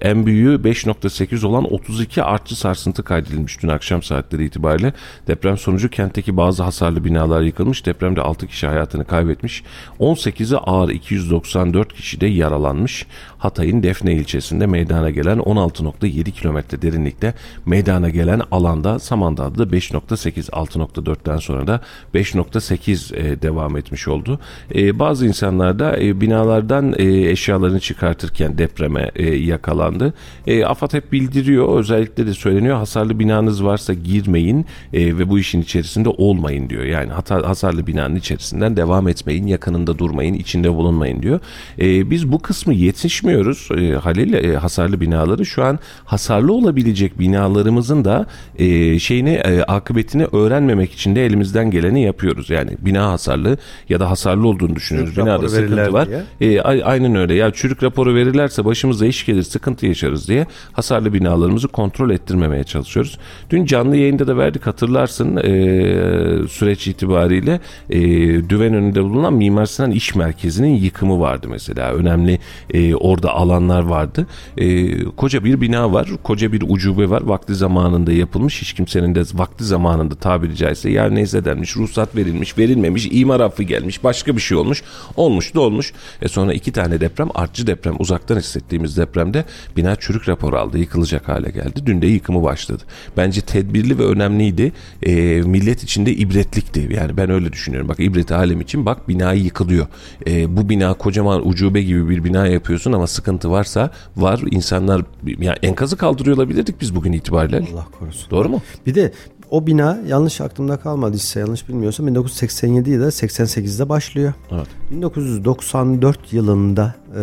en büyüğü 5.8 olan 32 artçı sarsıntı kaydedilmiş dün akşam saatleri itibariyle. Deprem sonucu kentteki bazı hasarlı binalar yıkılmış. Depremde 6 kişi hayatını kaybetmiş. 18'i ağır 294 kişi de yaralanmış. Hatay'ın Defne ilçesinde meydana gelen 16.7 kilometre derinlikte meydana gelen alanda Samandağ'da 5.8 6.4'ten sonra da 5.8 e, devam etmiş oldu. E, bazı insanlar da e, binalardan e, eşyalarını çıkartırken depreme e, yakalandı. E, AFAD hep bildiriyor özellikle de söyleniyor hasarlı binanız varsa girmeyin e, ve bu işin içerisinde olmayın diyor. Yani hata, hasarlı binanın içerisinden devam etmeyin yakınında durmayın içinde bulunmayın diyor. E, biz bu kısmı yetişmiyoruz e, Halil e, hasarlı binaları şu an hasarlı olabilecek binalarımızın da e, şeyini e, akıbetini öğrenmemek için de elimizden geleni yapıyoruz. Yani bina hasarlı ya da hasarlı olduğunu düşünüyoruz. Binada sıkıntı var. diye. E, aynen öyle. Ya çürük raporu verirlerse başımıza iş gelir, sıkıntı yaşarız diye hasarlı binalarımızı kontrol ettirmemeye çalışıyoruz. Dün canlı yayında da verdik hatırlarsın e, süreç itibariyle e, düven önünde bulunan Mimar Sinan İş Merkezi'nin yıkımı vardı mesela. Önemli e, orada alanlar vardı. E, koca bir bina var, koca bir ucube var. Vakti zamanında yapılmış. Hiç kimsenin de vakti zamanında tabiri caizse ya neyse denmiş, ruhsat verilmiş, verilmemiş, imar affı gelmiş, başka bir şey olmuş. Olmuş da olmuş. E sonra iki tane deprem, artçı deprem, uzaktan hissettiğimiz depremde bina çürük rapor aldı, yıkılacak hale geldi. Dün de yıkımı başladı. Bence tedbirli ve önemliydi. E, millet içinde ibretlikti. Yani ben öyle düşünüyorum. Bak ibret alem için bak bina yıkılıyor. E, bu bina kocaman ucube gibi bir bina yapıyorsun ama sıkıntı varsa var. insanlar yani enkazı kaldırıyor olabilirdik biz bugün itibariyle. Allah korusun. Doğru mu? Bir de o bina yanlış aklımda kalmadıysa yanlış bilmiyorsam 1987 ya da 88'de başlıyor. Evet. 1994 yılında e,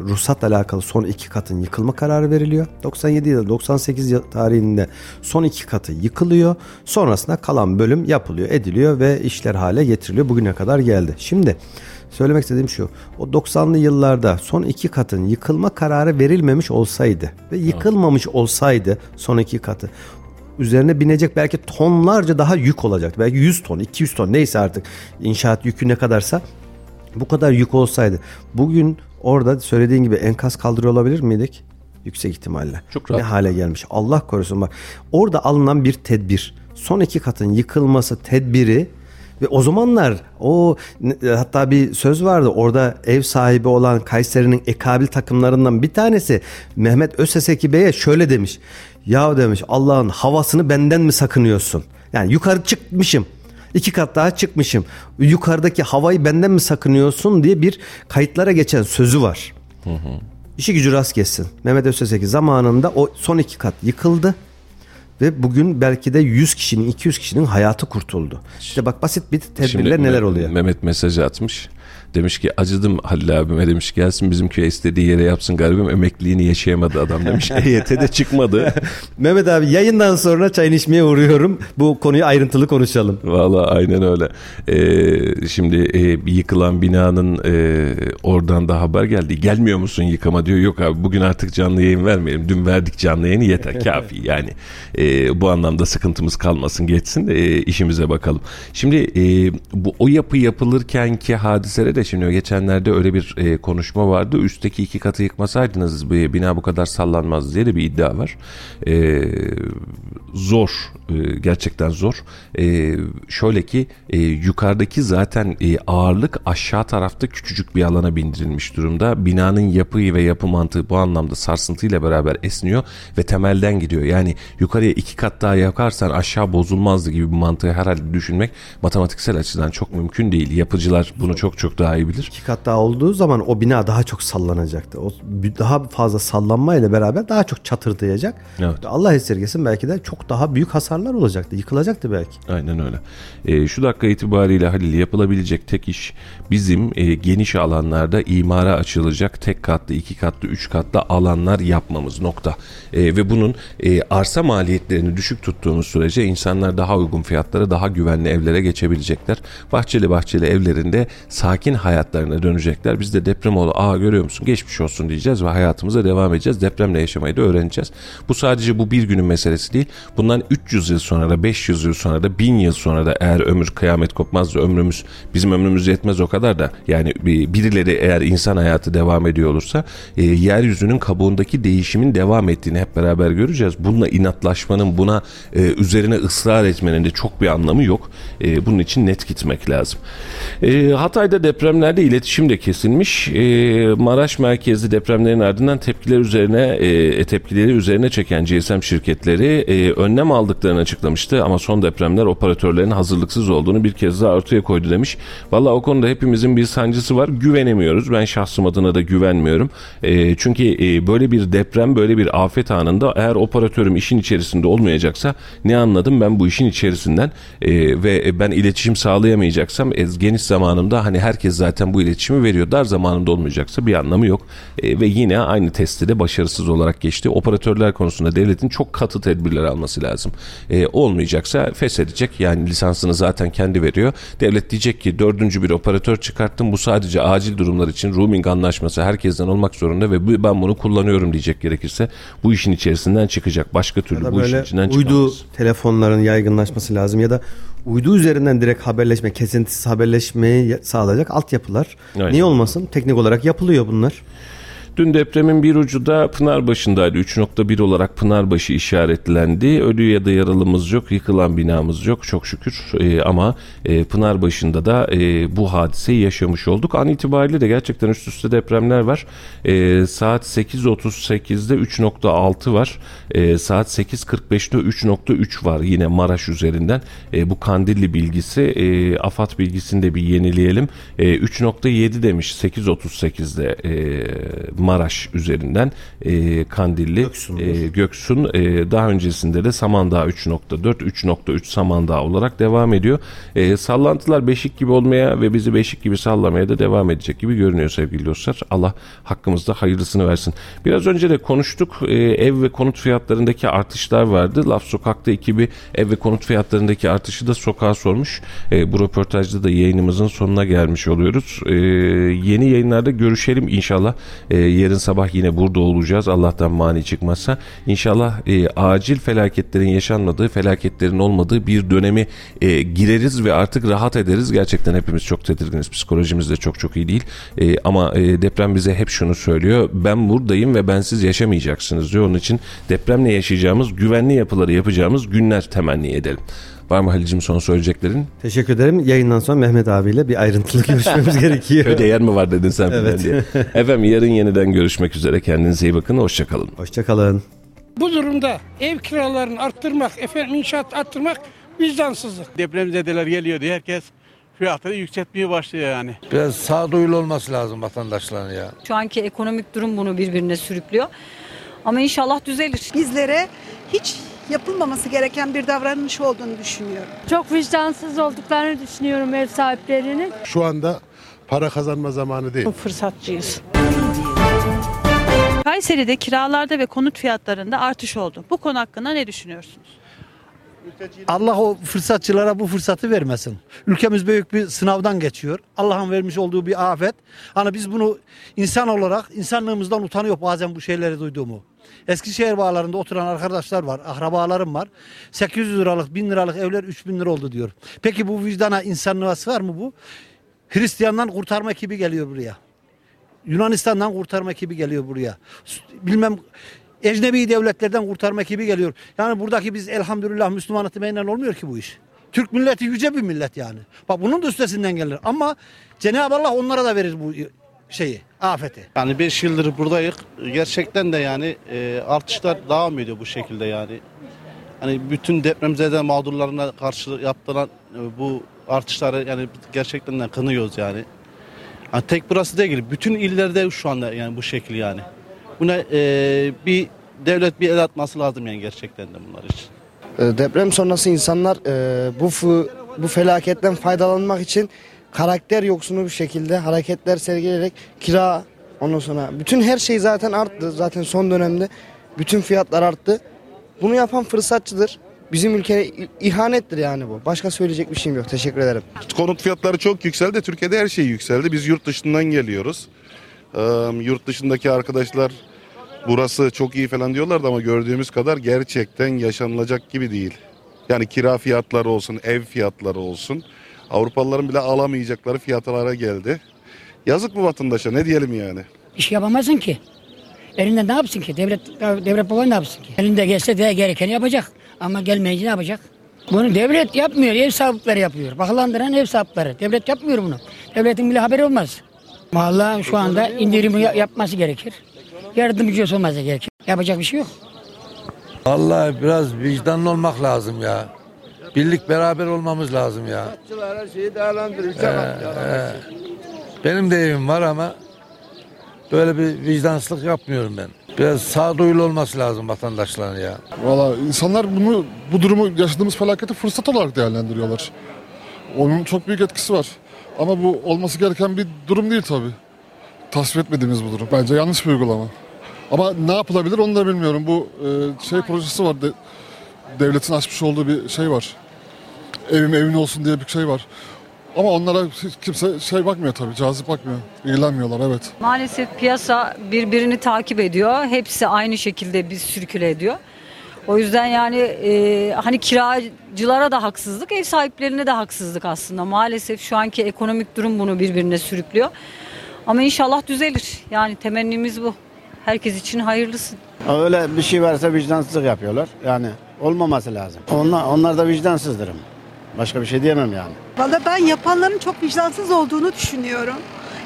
ruhsatla alakalı son iki katın yıkılma kararı veriliyor. 97 ya da 98 yıl tarihinde son iki katı yıkılıyor. Sonrasında kalan bölüm yapılıyor, ediliyor ve işler hale getiriliyor. Bugüne kadar geldi. Şimdi söylemek istediğim şu. O 90'lı yıllarda son iki katın yıkılma kararı verilmemiş olsaydı ve yıkılmamış olsaydı son iki katı üzerine binecek belki tonlarca daha yük olacaktı. Belki 100 ton, 200 ton neyse artık inşaat yükü ne kadarsa bu kadar yük olsaydı bugün orada söylediğin gibi enkaz kaldırıyor olabilir miydik? Yüksek ihtimalle. Çok rahat. Ne hale gelmiş. Allah korusun bak. Orada alınan bir tedbir. Son iki katın yıkılması tedbiri ve o zamanlar o hatta bir söz vardı orada ev sahibi olan Kayseri'nin ekabil takımlarından bir tanesi Mehmet Öseseki Bey'e şöyle demiş. Ya demiş Allah'ın havasını benden mi sakınıyorsun? Yani yukarı çıkmışım. iki kat daha çıkmışım. Yukarıdaki havayı benden mi sakınıyorsun diye bir kayıtlara geçen sözü var. İşi gücü rast geçsin. Mehmet Öseseki zamanında o son iki kat yıkıldı. Ve bugün belki de 100 kişinin 200 kişinin hayatı kurtuldu. İşte bak basit bir tedbirler neler Me- oluyor. Mehmet mesaj atmış. Demiş ki acıdım Halil abime demiş gelsin bizim köye istediği yere yapsın garibim emekliliğini yaşayamadı adam demiş. EYT de çıkmadı. Mehmet abi yayından sonra çayını içmeye uğruyorum. Bu konuyu ayrıntılı konuşalım. Valla aynen öyle. Ee, şimdi e, yıkılan binanın e, oradan da haber geldi. Gelmiyor musun yıkama diyor. Yok abi bugün artık canlı yayın vermeyelim. Dün verdik canlı yayını yeter kafi. Yani e, bu anlamda sıkıntımız kalmasın geçsin de e, işimize bakalım. Şimdi e, bu o yapı yapılırken ki hadiselere de şimdi geçenlerde öyle bir e, konuşma vardı. Üstteki iki katı yıkmasaydınız bina bu kadar sallanmaz diye de bir iddia var. E, zor. E, gerçekten zor. E, şöyle ki e, yukarıdaki zaten e, ağırlık aşağı tarafta küçücük bir alana bindirilmiş durumda. Binanın yapı ve yapı mantığı bu anlamda sarsıntıyla beraber esniyor ve temelden gidiyor. Yani yukarıya iki kat daha yakarsan aşağı bozulmazdı gibi bir mantığı herhalde düşünmek matematiksel açıdan çok mümkün değil. Yapıcılar bunu çok çok daha iyi bilir. İki kat daha olduğu zaman o bina daha çok sallanacaktı. O daha fazla sallanma ile beraber daha çok çatırdayacak. Evet. Allah esirgesin belki de çok daha büyük hasarlar olacaktı. Yıkılacaktı belki. Aynen öyle. E, şu dakika itibariyle Halil yapılabilecek tek iş bizim e, geniş alanlarda imara açılacak tek katlı, iki katlı, üç katlı alanlar yapmamız nokta. E, ve bunun e, arsa maliyetlerini düşük tuttuğumuz sürece insanlar daha uygun fiyatlara, daha güvenli evlere geçebilecekler. Bahçeli bahçeli evlerinde sakin hayatlarına dönecekler. Biz de deprem oldu. Aa görüyor musun? Geçmiş olsun diyeceğiz ve hayatımıza devam edeceğiz. Depremle yaşamayı da öğreneceğiz. Bu sadece bu bir günün meselesi değil. Bundan 300 yıl sonra da 500 yıl sonra da 1000 yıl sonra da eğer ömür kıyamet kopmaz da ömrümüz bizim ömrümüz yetmez o kadar da yani bir- birileri eğer insan hayatı devam ediyor olursa e, yeryüzünün kabuğundaki değişimin devam ettiğini hep beraber göreceğiz. Bununla inatlaşmanın buna e, üzerine ısrar etmenin de çok bir anlamı yok. E, bunun için net gitmek lazım. E, Hatay'da depremlerde iletişim de kesilmiş. E, Maraş merkezli depremlerin ardından tepkiler üzerine e, tepkileri üzerine çeken GSM şirketleri e, önlem aldıklarını açıklamıştı ama son depremler operatörlerin hazırlıksız olduğunu bir kez daha ortaya koydu demiş. Valla o konuda hepimizin bir sancısı var. Güvenemiyoruz. Ben şahsım adına da güvenmiyorum. E, çünkü e, böyle bir deprem, böyle bir afet anında eğer operatörüm işin içerisinde olmayacaksa ne anladım ben bu işin içerisinden E, ve ben iletişim sağlayamayacaksam e, geniş zamanımda hani herkes zaten bu iletişimi veriyor. Dar zamanımda olmayacaksa bir anlamı yok. E, ve yine aynı testi de başarısız olarak geçti. Operatörler konusunda devletin çok katı tedbirler alması lazım. E, olmayacaksa feshedecek. Yani lisansını zaten kendi veriyor. Devlet diyecek ki dördüncü bir operatör çıkarttım. Bu sadece acil durumlar için roaming anlaşması herkesten olmak zorunda ve ben bunu kullanıyorum diyecek gerekirse bu işin içerisinden çıkacak. Başka türlü bu işin içinden uydu çıkamaz. telefonların yaygınlaşması lazım ya da uydu üzerinden direkt haberleşme, kesintisiz haberleşmeyi ya- sağlayacak altyapılar. Aynen. Niye olmasın? Teknik olarak yapılıyor bunlar. Dün depremin bir ucu da Pınarbaşı'ndaydı. 3.1 olarak Pınarbaşı işaretlendi. Ölü ya da yaralımız yok, yıkılan binamız yok çok şükür. Ee, ama e, Pınarbaşı'nda da e, bu hadiseyi yaşamış olduk. An itibariyle de gerçekten üst üste depremler var. E, saat 8.38'de 3.6 var. E, saat 8.45'te 3.3 var yine Maraş üzerinden. E, bu Kandilli bilgisi. E, AFAD bilgisini de bir yenileyelim. E, 3.7 demiş 8.38'de e, Maraş üzerinden e, Kandilli Göksun'dur. e, Göksun e, daha öncesinde de Samandağ 3.4 3.3 Samandağ olarak devam ediyor. E, sallantılar beşik gibi olmaya ve bizi beşik gibi sallamaya da devam edecek gibi görünüyor sevgili dostlar. Allah hakkımızda hayırlısını versin. Biraz önce de konuştuk. E, ev ve konut fiyatlarındaki artışlar vardı. Laf Sokak'ta ekibi ev ve konut fiyatlarındaki artışı da sokağa sormuş. E, bu röportajda da yayınımızın sonuna gelmiş oluyoruz. E, yeni yayınlarda görüşelim inşallah. E, yarın sabah yine burada olacağız. Allah'tan mani çıkmazsa. İnşallah e, acil felaketlerin yaşanmadığı, felaketlerin olmadığı bir dönemi e, gireriz ve artık rahat ederiz. Gerçekten hepimiz çok tedirginiz. Psikolojimiz de çok çok iyi değil. E, ama e, deprem bize hep şunu söylüyor. Ben buradayım ve bensiz yaşamayacaksınız diyor. Onun için depremle yaşayacağımız, güvenli yapıları yapacağımız günler temenni edelim. Var mı Halil'cim son söyleyeceklerin? Teşekkür ederim. Yayından sonra Mehmet abiyle bir ayrıntılı görüşmemiz gerekiyor. Köyde yer mi var dedin sen Evet. diye. Efendim yarın yeniden görüşmek üzere. Kendinize iyi bakın. Hoşçakalın. Hoşçakalın. Bu durumda ev kiralarını arttırmak, efendim inşaat arttırmak vicdansızlık. depremzedeler geliyor diye herkes fiyatları yükseltmeye başlıyor yani. Biraz sağduyulu olması lazım vatandaşların ya. Şu anki ekonomik durum bunu birbirine sürüklüyor. Ama inşallah düzelir. bizlere hiç yapılmaması gereken bir davranış olduğunu düşünüyorum. Çok vicdansız olduklarını düşünüyorum ev sahiplerinin. Şu anda para kazanma zamanı değil. Fırsatçıyız. Kayseri'de kiralarda ve konut fiyatlarında artış oldu. Bu konu hakkında ne düşünüyorsunuz? Allah o fırsatçılara bu fırsatı vermesin. Ülkemiz büyük bir sınavdan geçiyor. Allah'ın vermiş olduğu bir afet. Hani biz bunu insan olarak insanlığımızdan utanıyor bazen bu şeyleri duyduğumu. Eskişehir bağlarında oturan arkadaşlar var, akrabalarım var. 800 liralık, 1000 liralık evler 3000 lira oldu diyor. Peki bu vicdana, insanlığa sığar mı bu? Hristiyandan kurtarma ekibi geliyor buraya. Yunanistan'dan kurtarma ekibi geliyor buraya. Bilmem ecnebi devletlerden kurtarma ekibi geliyor. Yani buradaki biz elhamdülillah Müslüman itimeyle olmuyor ki bu iş. Türk milleti yüce bir millet yani. Bak bunun da üstesinden gelir. Ama Cenab-ı Allah onlara da verir bu şeyi, afeti. Yani 5 yıldır buradayız. Gerçekten de yani e, artışlar devam ediyor bu şekilde yani. Hani bütün depremzede mağdurlarına karşı yapılan e, bu artışları yani gerçekten de kınıyoruz yani. Yani tek burası değil, bütün illerde şu anda yani bu şekil yani. Buna e, bir devlet bir el atması lazım yani gerçekten de bunlar için. E, Deprem sonrası insanlar e, bu bu felaketten faydalanmak için karakter yoksunu bir şekilde hareketler sergileyerek kira ondan sonra bütün her şey zaten arttı. Zaten son dönemde bütün fiyatlar arttı. Bunu yapan fırsatçıdır. bizim ülkeye ihanettir yani bu. Başka söyleyecek bir şeyim yok. Teşekkür ederim. Konut fiyatları çok yükseldi. Türkiye'de her şey yükseldi. Biz yurt dışından geliyoruz. Ee, yurt dışındaki arkadaşlar burası çok iyi falan diyorlardı ama gördüğümüz kadar gerçekten yaşanılacak gibi değil. Yani kira fiyatları olsun, ev fiyatları olsun. Avrupalıların bile alamayacakları fiyatlara geldi. Yazık bu vatandaşa ne diyelim yani. Bir şey yapamazsın ki. Elinde ne yapsın ki? Devlet devlet baba ne yapsın ki? Elinde gelse de gerekeni yapacak. Ama gelmeyince ne yapacak? Bunu devlet yapmıyor, ev sahipleri yapıyor. Bakılandıran ev sahipleri. Devlet yapmıyor bunu. Devletin bile haberi olmaz. Vallahi şu anda indirimi ya- yapması gerekir. Yardımcı olması gerekir. Yapacak bir şey yok. Vallahi biraz vicdanlı olmak lazım ya. Birlik beraber olmamız lazım ya. Her şeyi değerlendirir. Ee, benim de evim var ama böyle bir vicdansızlık yapmıyorum ben. Biraz sağduyulu olması lazım vatandaşların ya. Valla insanlar bunu bu durumu yaşadığımız felaketi fırsat olarak değerlendiriyorlar. Onun çok büyük etkisi var. Ama bu olması gereken bir durum değil tabii. Tasvip etmediğimiz bu durum. Bence yanlış bir uygulama. Ama ne yapılabilir onu da bilmiyorum. Bu e, şey projesi var. De, devletin açmış olduğu bir şey var. Evim evin olsun diye bir şey var. Ama onlara kimse şey bakmıyor tabii. Cazip bakmıyor. İlgilenmiyorlar evet. Maalesef piyasa birbirini takip ediyor. Hepsi aynı şekilde bir sürküle ediyor. O yüzden yani e, hani kiracılara da haksızlık, ev sahiplerine de haksızlık aslında. Maalesef şu anki ekonomik durum bunu birbirine sürüklüyor. Ama inşallah düzelir. Yani temennimiz bu. Herkes için hayırlısı. Öyle bir şey varsa vicdansızlık yapıyorlar. Yani olmaması lazım. Onlar, onlar da vicdansızdır. Başka bir şey diyemem yani. Valla ben yapanların çok vicdansız olduğunu düşünüyorum.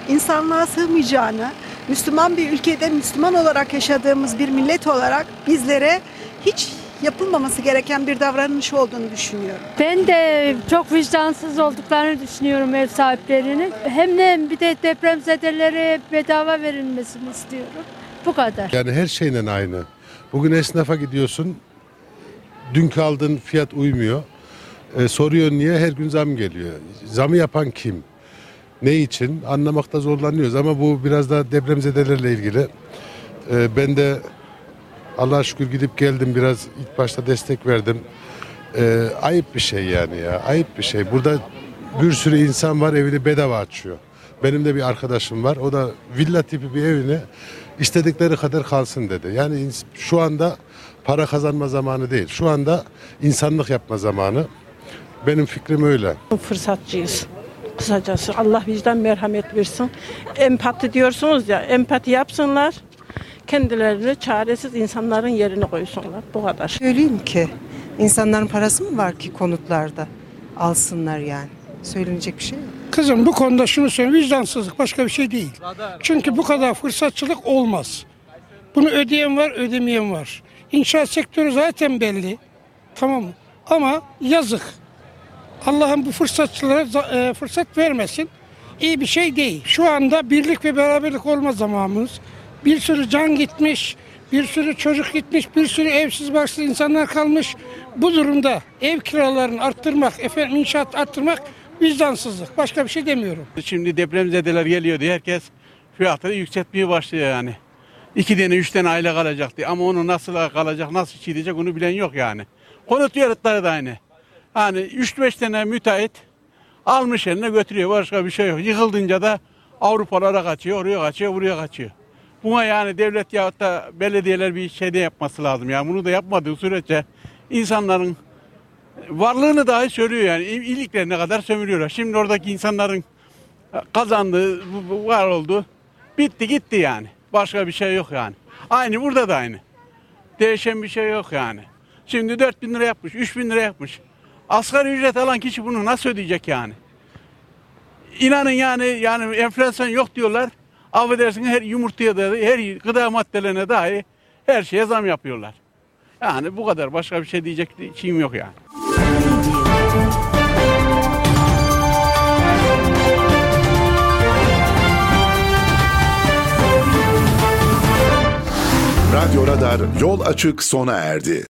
İnsanlığa sığmayacağını, Müslüman bir ülkede Müslüman olarak yaşadığımız bir millet olarak bizlere hiç yapılmaması gereken bir davranış olduğunu düşünüyorum. Ben de çok vicdansız olduklarını düşünüyorum ev sahiplerinin. Hem de bir de depremzedelere bedava verilmesini istiyorum. Bu kadar. Yani her şeyle aynı. Bugün esnafa gidiyorsun. Dünkü aldığın fiyat uymuyor. E, soruyor niye? Her gün zam geliyor. Zamı yapan kim? Ne için? Anlamakta zorlanıyoruz ama bu biraz da depremzedelerle ilgili. E, ben de Allah'a şükür gidip geldim biraz ilk başta destek verdim. E, ayıp bir şey yani ya. Ayıp bir şey. Burada bir sürü insan var evini bedava açıyor. Benim de bir arkadaşım var. O da villa tipi bir evini istedikleri kadar kalsın dedi. Yani şu anda para kazanma zamanı değil. Şu anda insanlık yapma zamanı. Benim fikrim öyle. Fırsatçıyız. Kısacası Allah vicdan merhamet versin. Empati diyorsunuz ya, empati yapsınlar. Kendilerini çaresiz insanların yerine koysunlar. Bu kadar. Söyleyeyim ki insanların parası mı var ki konutlarda alsınlar yani. Söylenecek bir şey yok. Kızım bu konuda şunu söyleyeyim vicdansızlık başka bir şey değil. Çünkü bu kadar fırsatçılık olmaz. Bunu ödeyen var ödemeyen var. İnşaat sektörü zaten belli. Tamam mı? Ama yazık. Allah'ın bu fırsatçılara e, fırsat vermesin. İyi bir şey değil. Şu anda birlik ve beraberlik olma zamanımız. Bir sürü can gitmiş, bir sürü çocuk gitmiş, bir sürü evsiz barksız insanlar kalmış. Bu durumda ev kiralarını arttırmak, efendim inşaat arttırmak vicdansızlık. Başka bir şey demiyorum. Şimdi depremzedeler geliyor diye herkes fiyatları yükseltmeye başlıyor yani. İki tane, üç tane aile kalacak diye. Ama onu nasıl kalacak, nasıl çiğdeyecek onu bilen yok yani. Konut fiyatları da aynı. Hani 3-5 tane müteahhit almış eline götürüyor. Başka bir şey yok. Yıkıldınca da Avrupalara kaçıyor, oraya kaçıyor, buraya kaçıyor. Buna yani devlet ya da belediyeler bir şey de yapması lazım. Yani bunu da yapmadığı sürece insanların varlığını dahi söylüyor yani. İyiliklerine kadar sömürüyorlar. Şimdi oradaki insanların kazandığı, var oldu. Bitti gitti yani. Başka bir şey yok yani. Aynı burada da aynı. Değişen bir şey yok yani. Şimdi 4 bin lira yapmış, 3 bin lira yapmış. Asgari ücret alan kişi bunu nasıl ödeyecek yani? İnanın yani yani enflasyon yok diyorlar. Affedersiniz her yumurtaya da her gıda maddelerine dahi her şeye zam yapıyorlar. Yani bu kadar başka bir şey diyecek şeyim yok yani. Radyo Radar yol açık sona erdi.